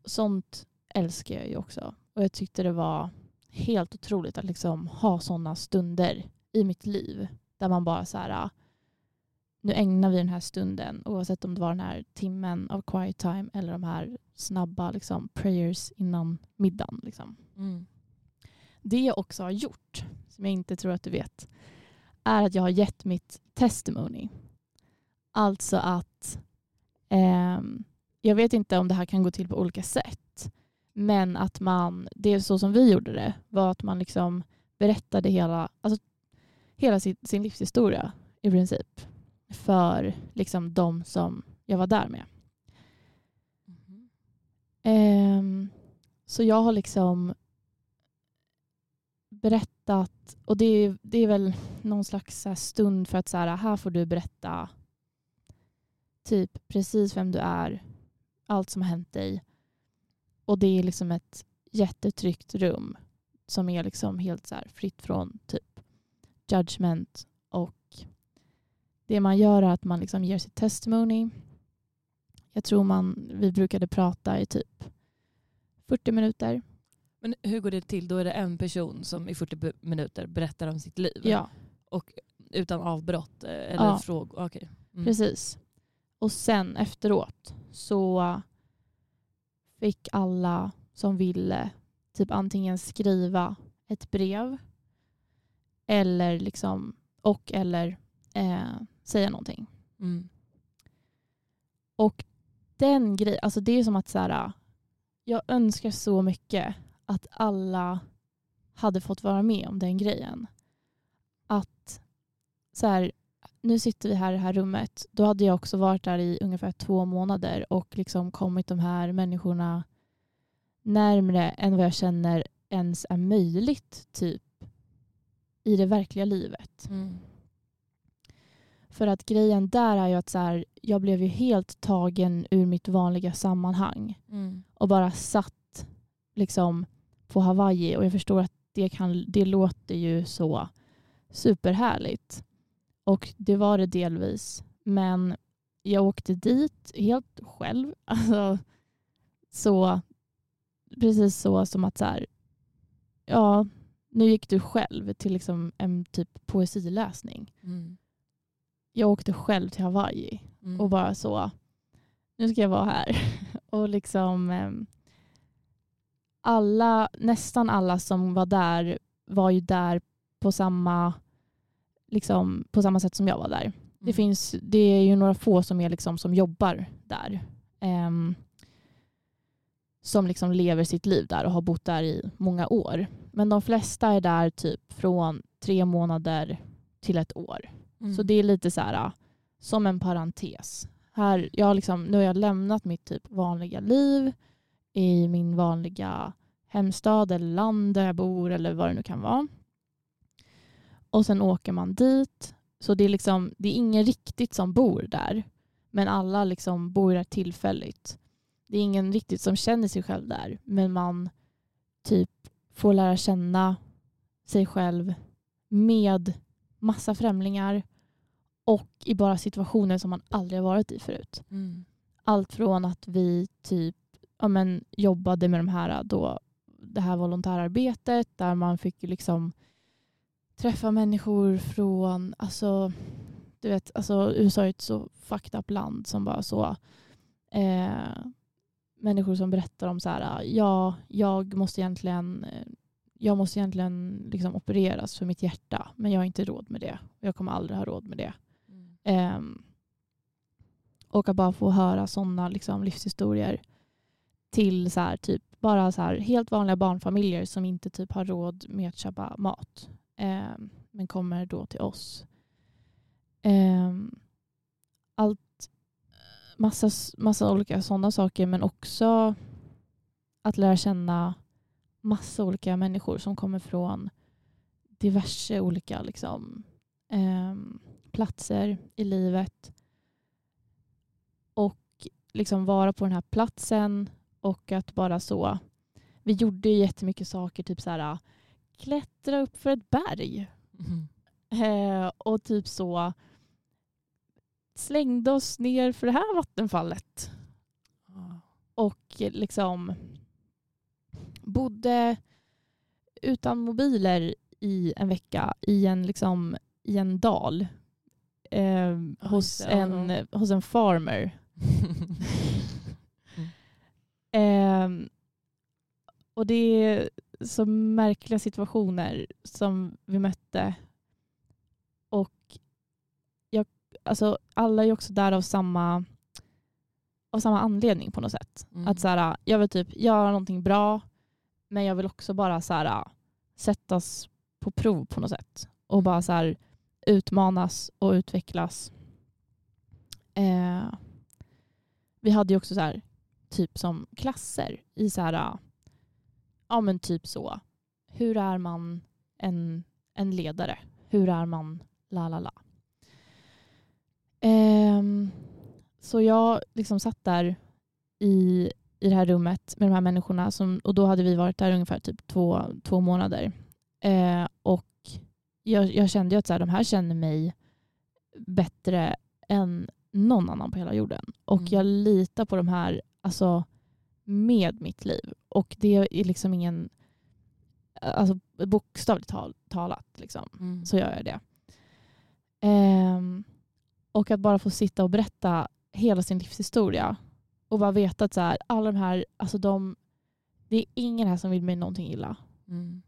sånt älskar jag ju också. Och jag tyckte det var helt otroligt att liksom ha sådana stunder i mitt liv där man bara så här, nu ägnar vi den här stunden oavsett om det var den här timmen av quiet time eller de här snabba liksom, prayers innan middagen. Liksom. Mm. Det jag också har gjort, som jag inte tror att du vet, är att jag har gett mitt testimony. Alltså att eh, jag vet inte om det här kan gå till på olika sätt. Men att man, det är så som vi gjorde det, var att man liksom berättade hela, alltså, hela sin, sin livshistoria i princip för liksom de som jag var där med. Mm. Um, så jag har liksom berättat, och det är, det är väl någon slags stund för att så här, här får du berätta typ precis vem du är, allt som har hänt dig och det är liksom ett jättetryggt rum som är liksom helt så fritt från typ judgment. Och det man gör är att man liksom ger sitt testimony. Jag tror man, vi brukade prata i typ 40 minuter. Men hur går det till? Då är det en person som i 40 minuter berättar om sitt liv? Ja. Och utan avbrott eh, eller ja. frågor? Okay. Mm. Precis. Och sen efteråt så fick alla som ville typ antingen skriva ett brev eller liksom, och eller eh, säga någonting. Mm. Och den grejen, alltså det är som att så här, jag önskar så mycket att alla hade fått vara med om den grejen. Att så här, nu sitter vi här i det här rummet. Då hade jag också varit där i ungefär två månader och liksom kommit de här människorna närmre än vad jag känner ens är möjligt typ i det verkliga livet. Mm. För att grejen där är ju att så här, jag blev ju helt tagen ur mitt vanliga sammanhang mm. och bara satt liksom på Hawaii och jag förstår att det, kan, det låter ju så superhärligt. Och det var det delvis. Men jag åkte dit helt själv. Alltså, så, precis så som att så här, ja, nu gick du själv till liksom en typ poesiläsning. Mm. Jag åkte själv till Hawaii Mm. och bara så, nu ska jag vara här. Och liksom ehm, alla, nästan alla som var där var ju där på samma, liksom, på samma sätt som jag var där. Det, Mm. finns, det är ju några få som, är liksom, som jobbar där. Ehm, som liksom lever sitt liv där och har bott där i många år. Men de flesta är där typ från tre månader till ett år. Mm. Så det är lite så här, som en parentes. Här, jag liksom, nu har jag lämnat mitt typ vanliga liv i min vanliga hemstad eller land där jag bor eller vad det nu kan vara. Och sen åker man dit. Så det är, liksom, det är ingen riktigt som bor där. Men alla liksom bor där tillfälligt. Det är ingen riktigt som känner sig själv där. Men man typ får lära känna sig själv med massa främlingar och i bara situationer som man aldrig har varit i förut. Mm. Allt från att vi typ ja, men, jobbade med de här, då, det här volontärarbetet där man fick liksom träffa människor från, alltså, du vet, alltså USA är ett så fucked up land som bara så eh, människor som berättar om så här, ja, jag måste egentligen eh, jag måste egentligen liksom opereras för mitt hjärta men jag har inte råd med det. Jag kommer aldrig ha råd med det. Mm. Ehm, och att bara få höra sådana liksom, livshistorier till så här, typ, bara så här, helt vanliga barnfamiljer som inte typ har råd med att köpa mat eh, men kommer då till oss. Eh, allt, massa, massa olika sådana saker men också att lära känna massa olika människor som kommer från diverse olika liksom, eh, platser i livet. Och liksom vara på den här platsen och att bara så. Vi gjorde jättemycket saker, typ så här klättra upp för ett berg. Mm. Eh, och typ så slängde oss ner för det här vattenfallet. Ja. Och liksom bodde utan mobiler i en vecka i en, liksom, i en dal. Eh, hos, en, hos en farmer. Ehm, och det så märkliga situationer som vi mötte. Och jag, alltså, alla är också där av samma, av samma anledning på något sätt. Mm. Att så här, jag vill typ göra någonting bra men jag vill också bara så här, sättas på prov på något sätt. Och bara så här, utmanas och utvecklas. Eh, vi hade ju också så här, typ som klasser i så här, ja men typ så. Hur är man en, en ledare? Hur är man la la la? Ehm, så jag liksom satt där i, i det här rummet med de här människorna som, och då hade vi varit där ungefär typ två, två månader. Eh, och jag, jag kände ju att så här, de här känner mig bättre än någon annan på hela jorden. Och Mm. jag litar på de här alltså, med mitt liv. Och det är liksom ingen, alltså bokstavligt tal, talat liksom, Mm. så gör jag det. Ehm, och att bara få sitta och berätta hela sin livshistoria och bara veta att så här, alla de här, alltså de, det är ingen här som vill mig någonting illa. Mm.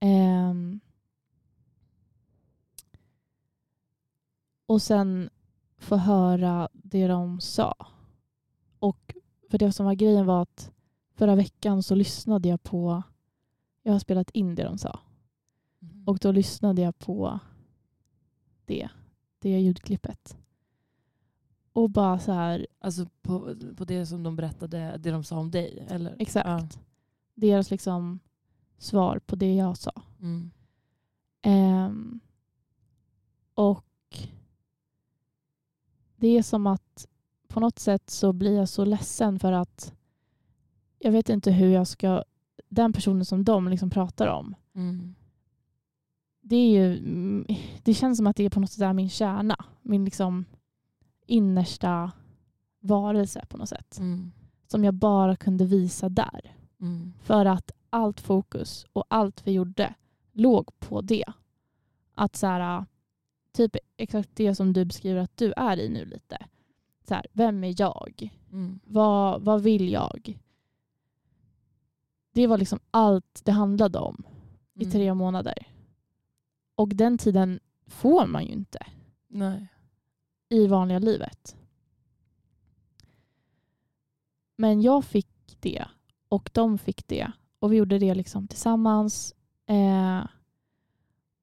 Ehm, och sen få höra det de sa. Och för det som var grejen var att förra veckan så lyssnade jag på, jag har spelat in det de sa. Mm. Och då lyssnade jag på det, det ljudklippet. Och bara så här, Alltså på, på det som de berättade, det de sa om dig? Eller? exakt. Deras liksom svar på det jag sa. Ja. Mm. Ehm, och det är som att på något sätt så blir jag så ledsen för att jag vet inte hur jag ska den personen som de liksom pratar om, Mm. det, är ju, mm, det känns som att det är på något sätt är min kärna. Min liksom innersta varelse på något sätt. Mm. Som jag bara kunde visa där. Mm. För att allt fokus och allt vi gjorde låg på det. Att så här, typ exakt det som du beskriver att du är i nu lite. Så här, vem är jag? Mm. Vad, vad vill jag? Det var liksom allt det handlade om i Mm. tre månader. Och den tiden får man ju inte Nej. i vanliga livet. Men jag fick det och de fick det. Och vi gjorde det liksom tillsammans. Eh,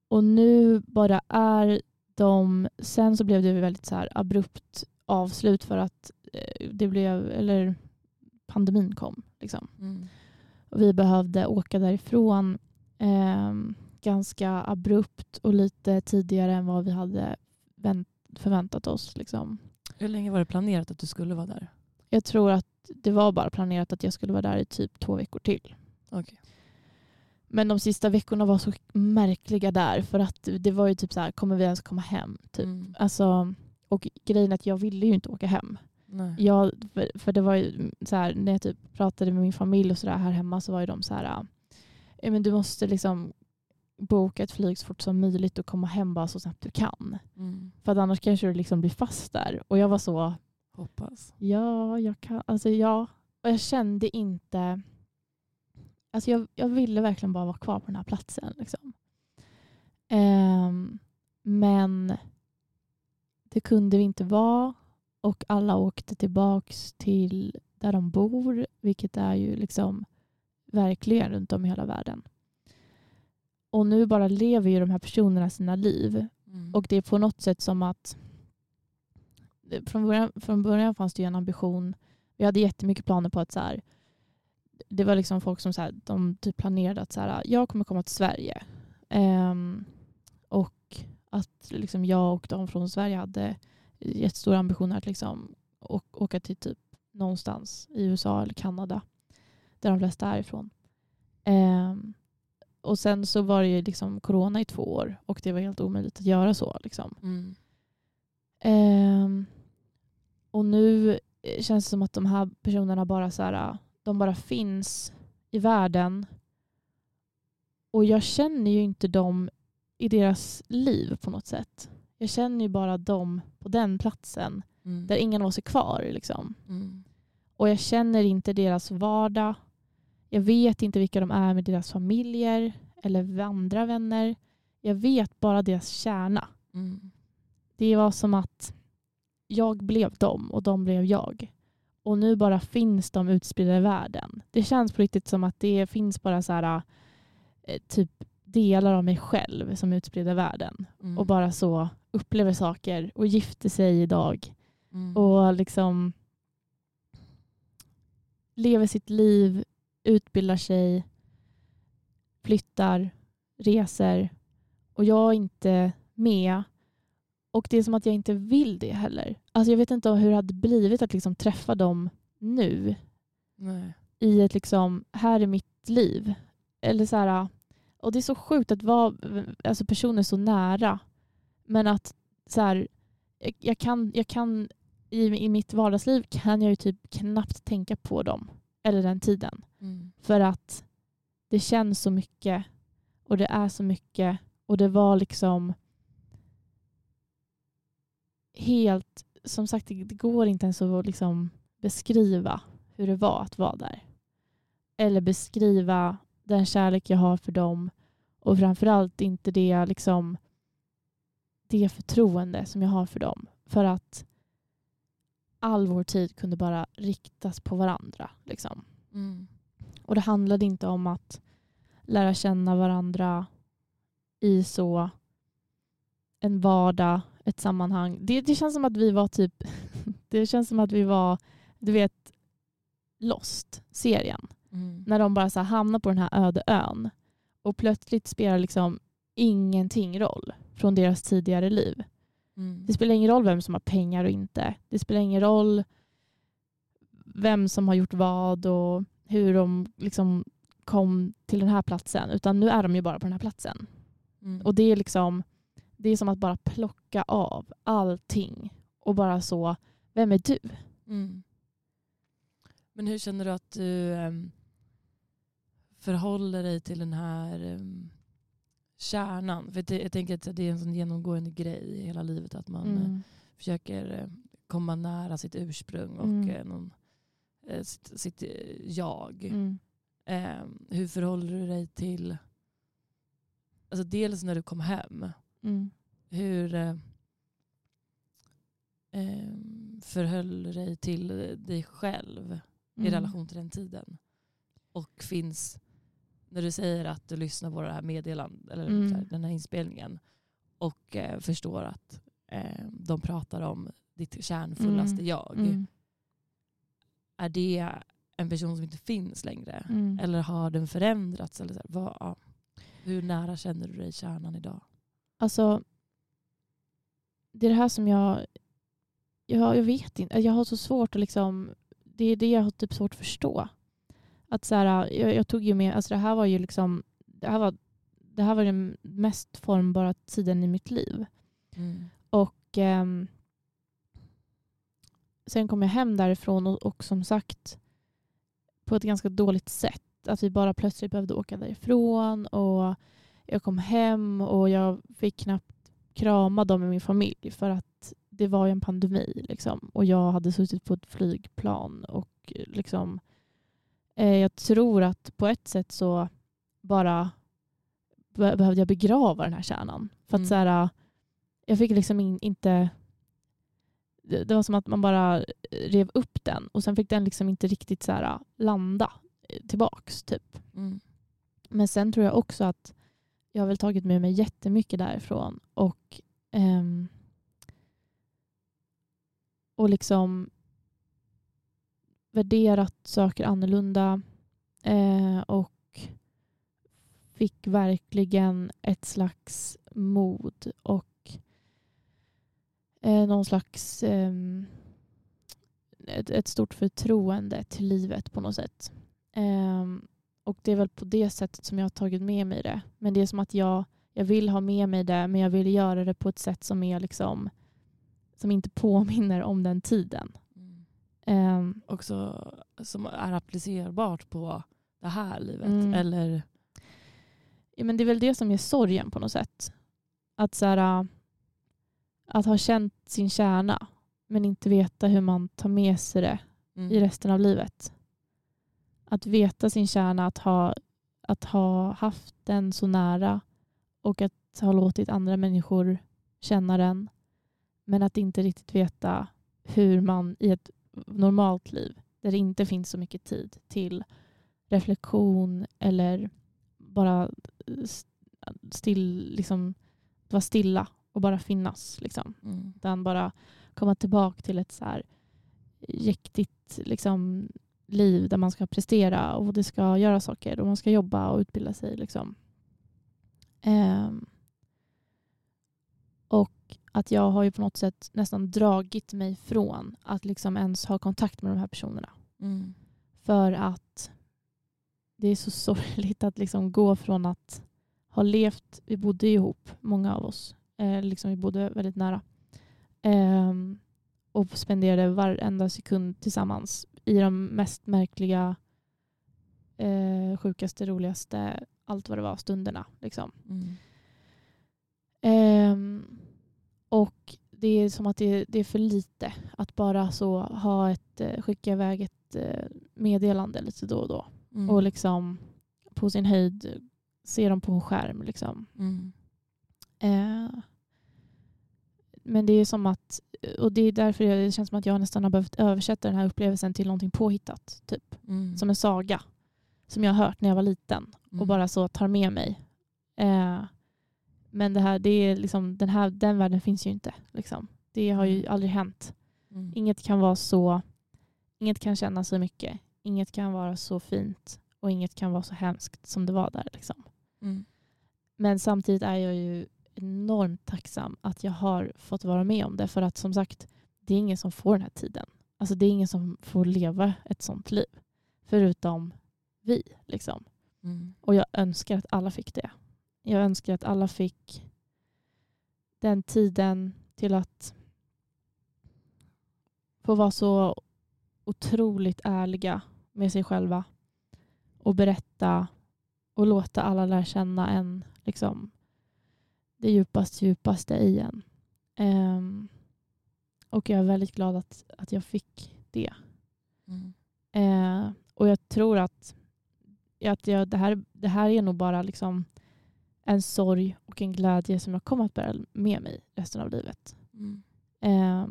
och nu bara är de... Sen så blev det väldigt så abrupt avslut för att eh, det blev, eller pandemin kom. Liksom. Mm. Och vi behövde åka därifrån eh, ganska abrupt och lite tidigare än vad vi hade vänt, förväntat oss. Liksom. Hur länge var det planerat att du skulle vara där? Jag tror att det var bara planerat att jag skulle vara där i typ två veckor till. Okej. Men de sista veckorna var så märkliga där för att det var ju typ så här, kommer vi ens komma hem? Typ. Mm. Alltså, och grejen är att jag ville ju inte åka hem. Nej. Jag, för, för det var ju så här, när jag typ pratade med min familj och så där här hemma så var ju de så här, "Ja, men du måste liksom boka ett flyg så fort som möjligt och komma hem bara så snabbt du kan. Mm. För att annars kanske du liksom blir fast där. Och jag var så, Hoppas. ja, jag kan, alltså ja. Och jag kände inte, alltså jag, jag ville verkligen bara vara kvar på den här platsen. Liksom. Ehm, men det kunde vi inte vara och alla åkte tillbaks till där de bor, vilket är ju liksom verkligen runt om i hela världen. Och nu bara lever ju de här personerna sina liv Mm. och det är på något sätt som att från början, från början fanns det ju en ambition. Vi hade jättemycket planer på att så här, det var liksom folk som så här, de typ planerade att så här, jag kommer komma till Sverige. Och att liksom jag och de från Sverige hade jättestora ambitioner att liksom åka till typ någonstans i USA eller Kanada. Där de flesta är ifrån. Ehm, och sen så var det ju liksom corona i två år och det var helt omöjligt att göra så. Liksom. Mm. Ehm, och nu eh, känns det som att de här personerna bara, så här, de bara finns i världen. Och jag känner ju inte dem i deras liv på något sätt. Jag känner ju bara dem på den platsen Mm. där ingen av oss är kvar. Liksom. Mm. Och jag känner inte deras vardag. Jag vet inte vilka de är med deras familjer eller andra vänner. Jag vet bara deras kärna. Mm. Det var som att jag blev dem och de blev jag. Och nu bara finns de utspridda i världen. Det känns på riktigt som att det finns bara så här, eh, typ delar av mig själv som utspridda i världen. Mm. Och bara så upplever saker och gifter sig idag. Mm. Och liksom lever sitt liv, utbildar sig, flyttar, reser. Och jag är inte med. Och det är som att jag inte vill det heller. Alltså jag vet inte hur det hade blivit att liksom träffa dem nu. Nej. I ett liksom, här är mitt liv. Eller så här, och det är så sjukt att vara alltså personer så nära. Men att så här, jag, jag kan, jag kan i, i mitt vardagsliv kan jag ju typ knappt tänka på dem. Eller den tiden. Mm. För att det känns så mycket och det är så mycket och det var liksom helt, som sagt det det går inte ens att liksom beskriva hur det var att vara där. Eller beskriva den kärlek jag har för dem och framförallt inte det liksom det förtroende som jag har för dem. För att all vår tid kunde bara riktas på varandra. Liksom. Mm. Och det handlade inte om att lära känna varandra i så en vardag, ett sammanhang. Det, det känns som att vi var typ, det känns som att vi var, du vet, Lost, serien. Mm. När de bara så hamnar på den här öde ön och plötsligt spelar liksom ingenting roll från deras tidigare liv. Mm. Det spelar ingen roll vem som har pengar och inte. Det spelar ingen roll vem som har gjort vad och hur de liksom kom till den här platsen utan nu är de ju bara på den här platsen. Mm. Och det är liksom det är som att bara plocka av allting och bara så, vem är du? Mm. Men hur känner du att du em, förhåller dig till den här em, kärnan? För det, jag tänker att det är en sån genomgående grej i hela livet att man eh, Mm. försöker eh, komma nära sitt ursprung och Mm. eh, någon, eh, sitt, sitt eh, jag. Mm. Em, hur förhåller du dig till, alltså dels när du kom hem, Mm. hur eh, em, förhöll du dig till dig själv i Mm. relation till den tiden? Och finns, när du säger att du lyssnar på det här meddelandet, eller Mm. här, den här inspelningen och eh, förstår att eh, de pratar om ditt kärnfullaste Mm. jag. Mm. Är det en person som inte finns längre? Mm. Eller har den förändrats? Eller så här, vad, ja. Hur nära känner du dig kärnan idag? Alltså, det är det här som jag... Jag, jag vet inte. Jag har så svårt att liksom... Det är det jag har typ svårt att förstå. Att så här, jag, jag tog ju med... Alltså det här var ju liksom... Det här var, det här var den mest formbara tiden i mitt liv. Och ehm, sen kom jag hem därifrån och, och som sagt på ett ganska dåligt sätt. Att vi bara plötsligt behövde åka därifrån och jag kom hem och jag fick knappt krama dem i min familj för att det var ju en pandemi liksom. och jag hade suttit på ett flygplan och liksom eh, jag tror att på ett sätt så bara be- behövde jag begrava den här kärnan. För att Mm. så här, jag fick liksom in, inte... Det, det var som att man bara rev upp den och sen fick den liksom inte riktigt så här, landa eh, tillbaks. Typ. Mm. Men sen tror jag också att jag har väl tagit med mig jättemycket därifrån och, ehm, och liksom värderat saker annorlunda eh, och fick verkligen ett slags mod och eh, någon slags eh, ett, ett stort förtroende till livet på något sätt. Eh, och det är väl på det sättet som jag har tagit med mig det. Men det är som att jag, jag vill ha med mig det men jag vill göra det på ett sätt som är liksom som inte påminner om den tiden. Ehm, Också som är applicerbart på det här livet. Mm. Eller ja, men det är väl det som är sorgen på något sätt. Att, så här, äh, att ha känt sin kärna men inte veta hur man tar med sig det mm. i resten av livet. Att veta sin kärna, att ha, att ha haft den så nära och att ha låtit andra människor känna den. Men att inte riktigt veta hur man i ett normalt liv, där det inte finns så mycket tid till reflektion eller bara still, liksom, vara stilla och bara finnas. Liksom Mm. utan bara komma tillbaka till ett så här jäktigt liksom, liv där man ska prestera och det ska göra saker och man ska jobba och utbilda sig. Liksom. Ehm, och att jag har ju på något sätt nästan dragit mig från att liksom ens ha kontakt med de här personerna. Mm. För att det är så sorgligt att liksom gå från att ha levt, vi bodde ihop, många av oss, eh, liksom vi bodde väldigt nära. Ehm, och spenderade varenda sekund tillsammans i de mest märkliga, eh, sjukaste, roligaste, allt vad det var, stunderna. Liksom. Mm. Och det är som att det, det är för lite att bara så ha ett, eh, skicka iväg ett eh, meddelande lite då och då. Mm. Och liksom på sin höjd se dem på en skärm. Liksom. Mm. Eh, men det är som att, och det är därför det känns som att jag nästan har behövt översätta den här upplevelsen till någonting påhittat. Typ. Mm. Som en saga. Som jag har hört när jag var liten. Mm. Och bara så tar med mig. Eh, men det här, det är liksom, den, här, den världen finns ju inte. Liksom. Det har ju Mm. aldrig hänt. Mm. Inget kan vara så, inget kan kännas så mycket. Inget kan vara så fint. Och inget kan vara så hemskt som det var där. Liksom. Mm. Men samtidigt är jag ju enormt tacksam att jag har fått vara med om det. För att som sagt, det är ingen som får den här tiden. Alltså det är ingen som får leva ett sånt liv. Förutom vi. Liksom. Mm. Och jag önskar att alla fick det. Jag önskar att alla fick den tiden till att få vara så otroligt ärliga med sig själva och berätta och låta alla lära känna en liksom, det djupaste, djupaste i en. Ehm, och jag är väldigt glad att, att jag fick det. Mm. Eh, och jag tror att, att jag, det, här, det här är nog bara liksom en sorg och en glädje som jag kommer att bära med mig resten av livet. Mm. Eh,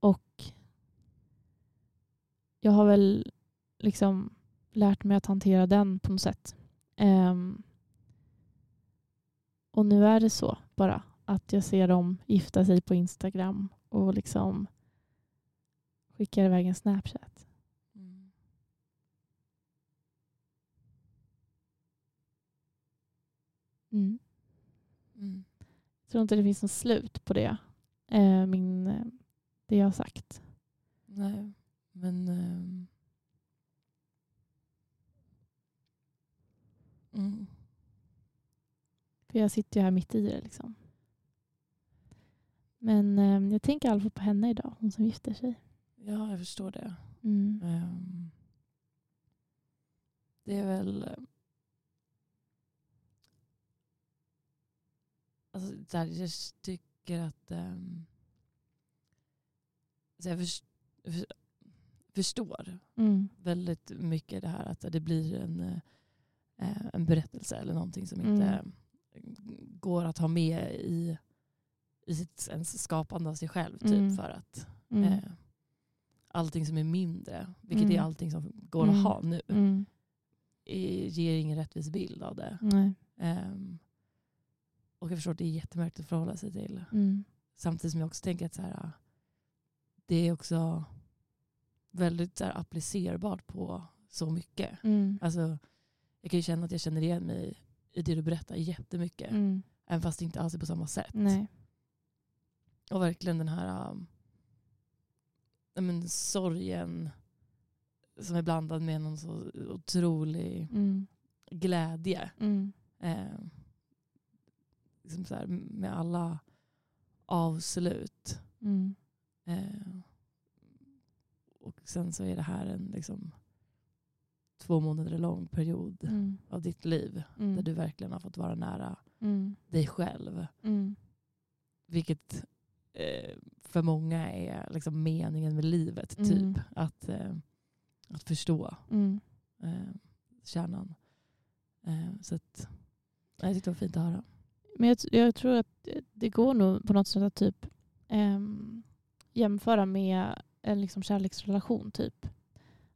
och jag har väl liksom lärt mig att hantera den på något sätt. Eh, och nu är det så bara att jag ser dem gifta sig på Instagram och liksom skickar iväg en Snapchat. Mm. Mm. Jag tror inte det finns något slut på det. Eh, min, eh, det jag har sagt. Nej, men... ehm, Mm. För jag sitter ju här mitt i det. Liksom. Men eh, jag tänker i alla fall på henne idag, hon som gifter sig. Ja, jag förstår det. Mm. Ehm, det är väl... Alltså, så här, jag tycker att... Um, så jag förs- för, förstår Mm. väldigt mycket det här att det blir en, eh, en berättelse eller någonting som inte Mm. går att ha med i, i sitt ens skapande av sig själv. Typ, Mm. För att Mm. eh, allting som är mindre, vilket Mm. är allting som går Mm. att ha nu, Mm. i- ger ingen rättvis bild av det. Nej. Och jag förstår att det är jättemärkligt att förhålla sig till. Mm. Samtidigt som jag också tänker att så här, det är också väldigt så här, applicerbart på så mycket. Mm. Alltså, jag kan ju känna att jag känner igen mig i det du berättar jättemycket. Mm. Även fast det inte alls är på samma sätt. Nej. Och verkligen den här um, men, sorgen som är blandad med någon så otrolig Mm. glädje. Mm. Eh, liksom så här, med alla avslut. Mm. Eh, och sen så är det här en liksom, två månader lång period Mm. av ditt liv. Mm. Där du verkligen har fått vara nära Mm. dig själv. Mm. Vilket eh, för många är liksom meningen med livet. Typ Att, eh, att förstå eh, kärnan. Eh, så att, jag tyckte det var fint att höra. Men jag, jag tror att det går nog på något sätt att typ ehm, jämföra med en liksom kärleksrelation. typ.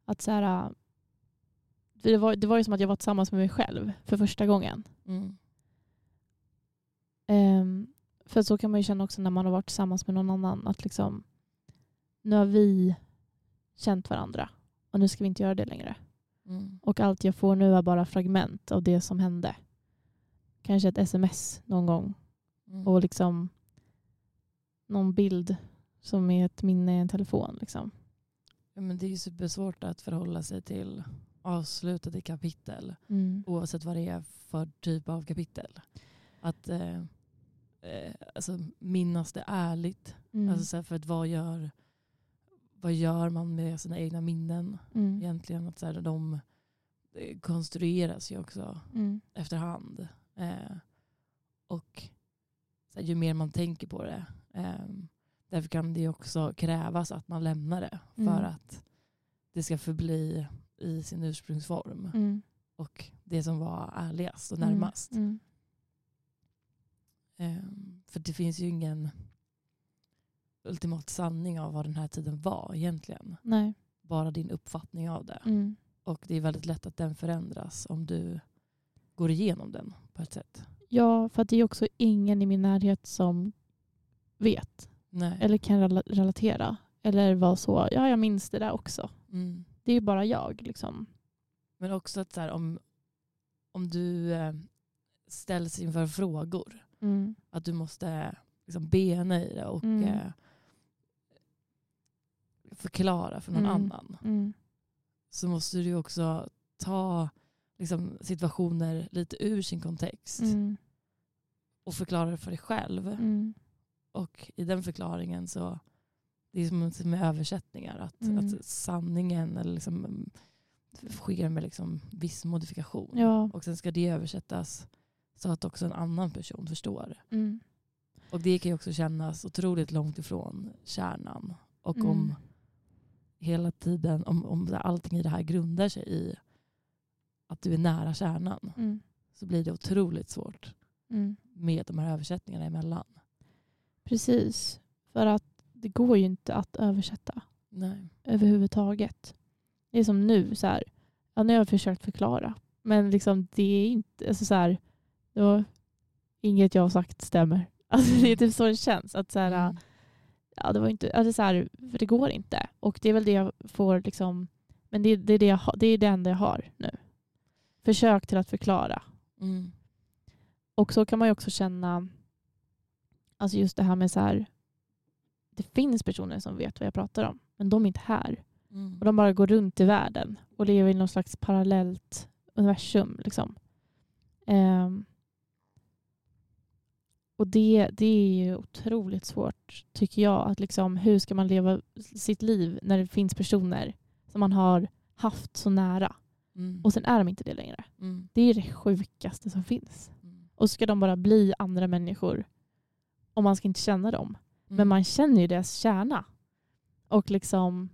Att så här, för det, var, det var ju som att jag var tillsammans med mig själv för första gången. Mm. Ehm, för så kan man ju känna också när man har varit tillsammans med någon annan. Att liksom, nu har vi känt varandra och nu ska vi inte göra det längre. Mm. Och allt jag får nu är bara fragment av det som hände. Kanske ett sms någon gång Mm. och liksom någon bild som är ett minne i en telefon. Liksom. Ja, men det är ju supersvårt att förhålla sig till avslutade kapitel. Mm. Oavsett vad det är för typ av kapitel. Att eh, eh, alltså, minnas det ärligt. Mm. Alltså, för att vad gör, vad gör man med sina egna minnen Mm. egentligen? Att, så här, de eh, konstrueras ju också Mm. efterhand. Eh, och här, ju mer man tänker på det, eh, därför kan det också krävas att man lämnar det för Mm. att det ska förbli i sin ursprungsform. Mm. Och det som var ärligast och Mm. närmast. Mm. Eh, för det finns ju ingen ultimat sanning av vad den här tiden var egentligen. Nej. Bara din uppfattning av det. Mm. Och det är väldigt lätt att den förändras om du går igenom den på ett sätt. Ja, för att det är också ingen i min närhet som vet Nej. eller kan rela- relatera. Eller vara så, ja jag minns det där också. Mm. Det är ju bara jag. Liksom. Men också att så här, om, om du eh, ställs inför frågor, Mm. att du måste liksom bena i det och Mm. eh, förklara för någon Mm. annan. Mm. Så måste du också ta liksom, situationer lite ur sin kontext Mm. och förklarar det för dig själv. Mm. Och i den förklaringen så det är som med översättningar. Att, Mm. att sanningen eller liksom, mm, sker med liksom viss modifikation. Ja. Och sen ska det översättas så att också en annan person förstår. Mm. Och det kan ju också kännas otroligt långt ifrån kärnan. Och Mm. om hela tiden, om, om allting i det här grundar sig i att du är nära kärnan Mm. så blir det otroligt svårt Mm. med de här översättningarna emellan. Precis. För att det går ju inte att översätta Nej. överhuvudtaget. Det är som nu, så här, ja, nu har jag försökt förklara. Men liksom, det är inte, alltså så här, var, inget jag har sagt stämmer. Alltså, det är typ så det känns. Att så här, Mm. ja, det, var inte, alltså så här, det går inte. Och det är väl det jag får, liksom, men det, det, är det, jag, det är det enda jag har nu. Försök till att förklara. Mm. Och så kan man ju också känna, alltså just det här med så här, det finns personer som vet vad jag pratar om, men de är inte här. Mm. Och de bara går runt i världen och lever i någon slags parallellt universum. Liksom. Ehm, och det, det är ju otroligt svårt, tycker jag. Att liksom, hur ska man leva sitt liv när det finns personer som man har haft så nära Mm. och sen är de inte det längre. Mm. Det är det sjukaste som finns. Mm. Och så ska de bara bli andra människor och man ska inte känna dem. Men Mm. man känner ju deras kärna. Och liksom...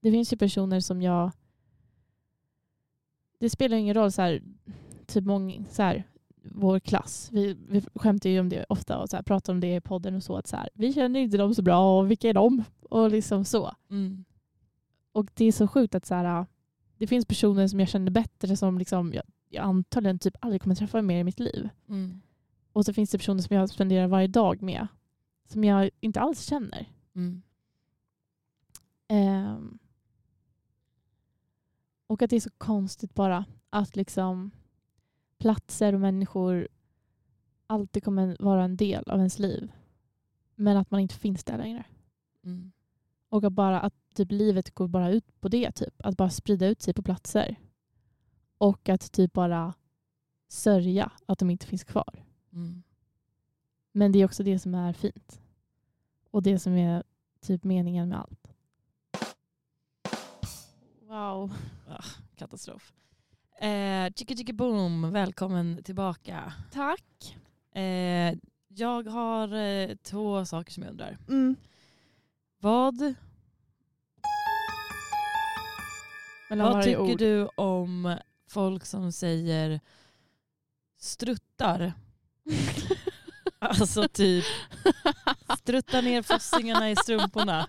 Det finns ju personer som jag... Det spelar ingen roll, så här, typ många, så här, vår klass, vi, vi skämtar ju om det ofta och så här, pratar om det i podden och så. Att så här, vi känner inte dem så bra och vilka är de? Och liksom så. Mm. Och det är så sjukt att så här, det finns personer som jag känner bättre som liksom, jag, jag antagligen typ aldrig kommer träffa mer i mitt liv. Mm. Och så finns det personer som jag spenderar varje dag med som jag inte alls känner. Mm. Ehm, och att det är så konstigt bara att liksom platser och människor alltid kommer vara en del av ens liv. Men att man inte finns där längre. Mm. Och att, bara, att typ livet går bara ut på det. Typ. Att bara sprida ut sig på platser. Och att typ bara sörja att de inte finns kvar. Mm. Men det är också det som är fint. Och det som är typ meningen med allt. Wow. Katastrof. Eh, chicka chicka boom, välkommen tillbaka. Tack. Eh, jag har eh, två saker som jag undrar. Mm. Vad, Mellan vad varje tycker ord. du om folk som säger struttar? Alltså typ strutta ner fossingarna i strumporna.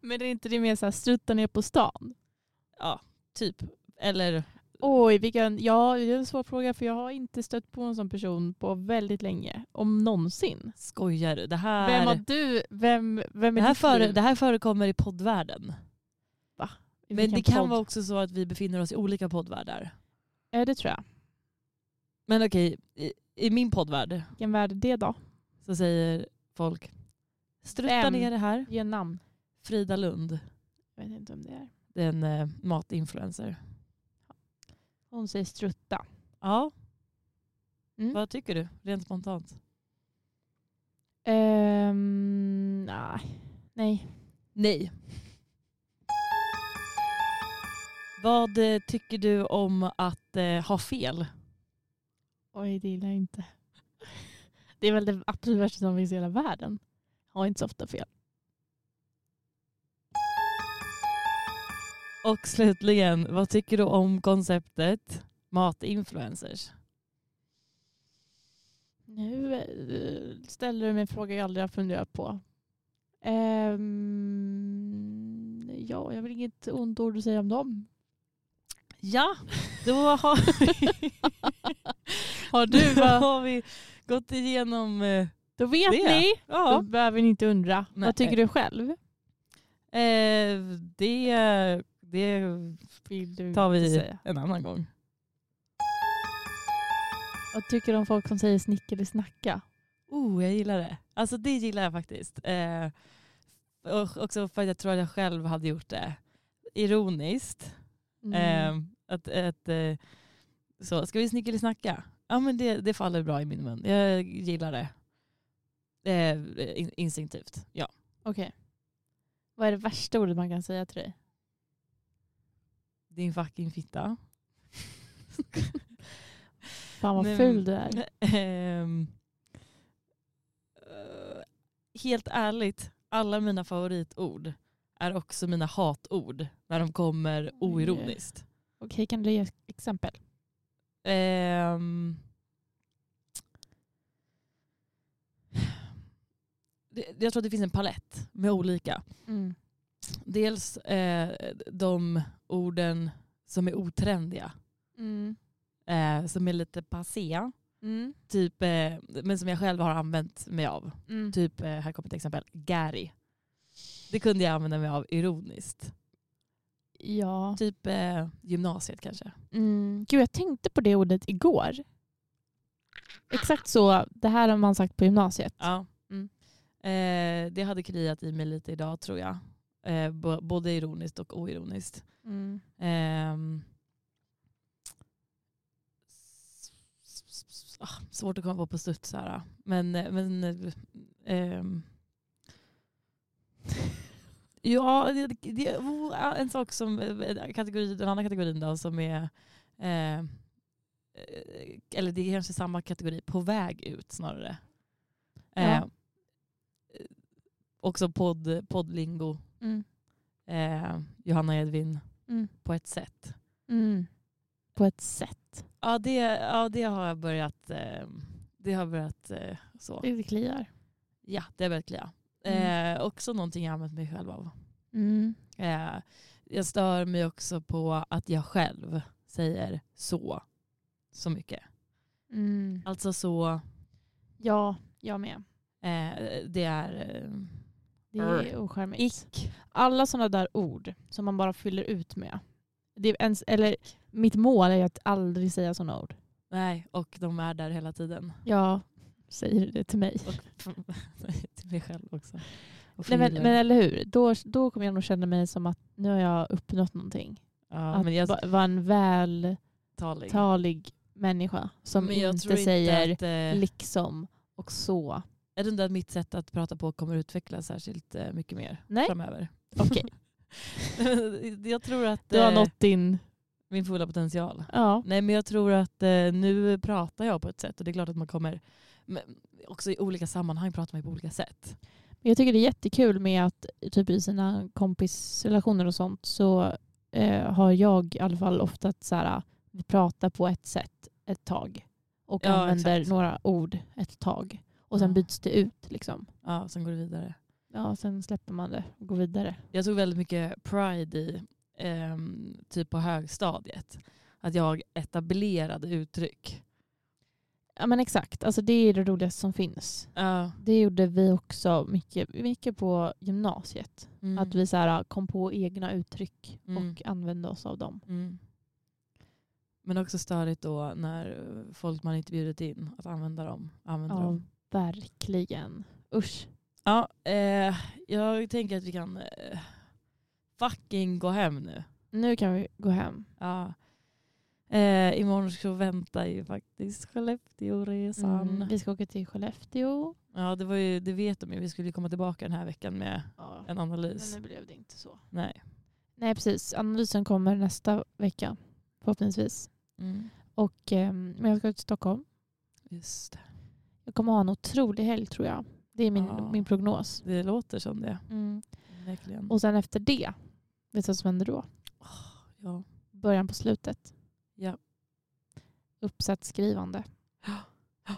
Men är inte det mer så här strutta ner på stan? Ja, typ. Eller Oj, vilken, ja, det är en svår fråga för jag har inte stött på en sån person på väldigt länge. Om någonsin. skojar du? Det här, Vem har du? Vem, vem är det, här före, det här förekommer i poddvärlden. I Men det kan podd? vara också så att vi befinner oss i olika poddvärldar. Ja, det tror jag. Men okej, i, i min poddvärld Vilken värld är det då? så säger folk strutta Vem? ner det här. Ge namn. Frida Lund, Jag vet inte om det är. det är en eh, matinfluencer. Hon säger strutta. Ja, Mm. vad tycker du rent spontant? Ehm, nej. nej. Nej. Vad eh, tycker du om att eh, ha fel? Oj, det gillar jag inte. Det är väl det absolut värsta som finns i hela världen. Har inte så ofta fel. Och slutligen, vad tycker du om konceptet matinfluencers? Nu eh, ställer du mig en fråga jag aldrig har funderat på. Ehm, ja, jag väl inget ont ord att säga om dem. Ja, då har vi, Har du då har vi gått igenom eh, Då vet Det. ni. Då ja, behöver ni inte undra. Nej. Vad tycker du själv? eh, det, det tar vi en annan gång. Vad tycker du om folk som säger snick eller snacka? Oh, jag gillar det. Alltså det gillar jag faktiskt. Eh, och också för att jag tror att jag själv hade gjort det. Ironiskt. Mm. Eh, att, att, eh, så, ska vi snickelisnacka? Ja men det, det faller bra i min mun. Jag gillar det. Eh, in, instinktivt, ja. Okej. Vad är det värsta ordet man kan säga till dig? Din fucking fitta. Fan vad Nej, ful du är. Ehm, eh, helt ärligt, alla mina favoritord är också mina hatord när de kommer oironiskt. Okej, kan du ge exempel? Det, jag tror att det finns en palett med olika. Mm. Dels eh, de orden som är otrendiga, Mm. eh, som är lite passé, Mm. typ, eh, men som jag själv har använt mig av. Mm. Typ, eh, här kommer ett exempel, Gary. Det kunde jag använda mig av ironiskt. Ja. Typ eh, gymnasiet kanske. Mm. Gud, jag tänkte på det ordet igår. Exakt så. Det här har man sagt på gymnasiet. Ja. Mm. Eh, det hade kliat i mig lite idag tror jag. Eh, både ironiskt och oironiskt. Mm. Ehm. Ah, svårt att komma på på studs här. Men, men eh, ehm. Ja, det, det, en sak som, eh, kategori, den andra kategorin då som är, eh, eh, eller det är kanske samma kategori, på väg ut snarare. Eh, Ja. också podd, poddlingo, Mm. eh, Johanna Edvin, Mm. på ett sätt. Mm. På ett sätt. Ja det, ja, det har jag börjat, eh, det har börjat eh, så. Det kliar. Ja, det har börjat klia. Mm. Eh, också någonting jag använt mig själv av. Mm. Eh, jag stör mig också på att jag själv säger så, så mycket. Mm. Alltså så, Ja, jag med. eh, det är Det är ocharmigt. ick. Alla sådana där ord som man bara fyller ut med. Det är ens, eller mitt mål är att aldrig säga sådana ord. Nej, och de är där hela tiden. Jag säger det till mig. Och till mig själv också. Nej, men, men eller hur? Då, då kommer jag nog känna mig som att nu har jag uppnått någonting. ja, att men jag va- vara en vältalig talig. människa som Men jag tror inte säger att, eh, liksom och så. Jag tror inte att mitt sätt att prata på kommer utvecklas särskilt eh, mycket mer Nej. framöver. Okej, jag tror att du har eh, nått din... min fulla potential. Ja. Nej men jag tror att eh, nu pratar jag på ett sätt och det är klart att man kommer, också i olika sammanhang pratar man på olika sätt. Jag tycker det är jättekul med att typ i sina kompisrelationer och sånt så eh, har jag i alla fall ofta att så här, vi pratar på ett sätt ett tag och Ja, använder exakt. några ord ett tag. Och sen byts det ut. Liksom. Ja, sen går det vidare. Ja, sen släpper man det och går vidare. Jag tog väldigt mycket pride i, ehm, typ på högstadiet, att jag etablerade uttryck. Ja men exakt, alltså det är det roligaste som finns. Ja. Det gjorde vi också mycket, mycket på gymnasiet. Mm. Att vi så här, kom på egna uttryck Mm. och använde oss av dem. Mm. Men också störigt då när eh, folk man inte bjudit in att använda dem. Använder Ja, dem. Verkligen. Usch. Ja, eh, jag tänker att vi kan eh, fucking gå hem nu. Nu kan vi gå hem. Ja. Eh, imorgon så väntar ju faktiskt Skellefteåresan. Mm, vi ska åka till Skellefteå. Ja, det, var ju, det vet de ju. Vi skulle komma tillbaka den här veckan med Ja. en Men analys. nu blev det inte så. Nej. Nej precis, analysen kommer nästa vecka förhoppningsvis. Mm. Och, eh, men jag ska till Stockholm. Just det. Jag kommer ha en otrolig helg tror jag. Det är min, Ja. min prognos. Det låter som det. Mm. Verkligen. Och sen efter det, vet du vad som händer då? ja. Början på slutet. Ja. Uppsatsskrivande. Ja,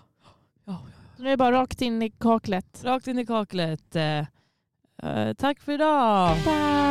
ja. Så nu är det bara rakt in i kaklet. Rakt in i kaklet. Eh, eh, tack för idag. Tack!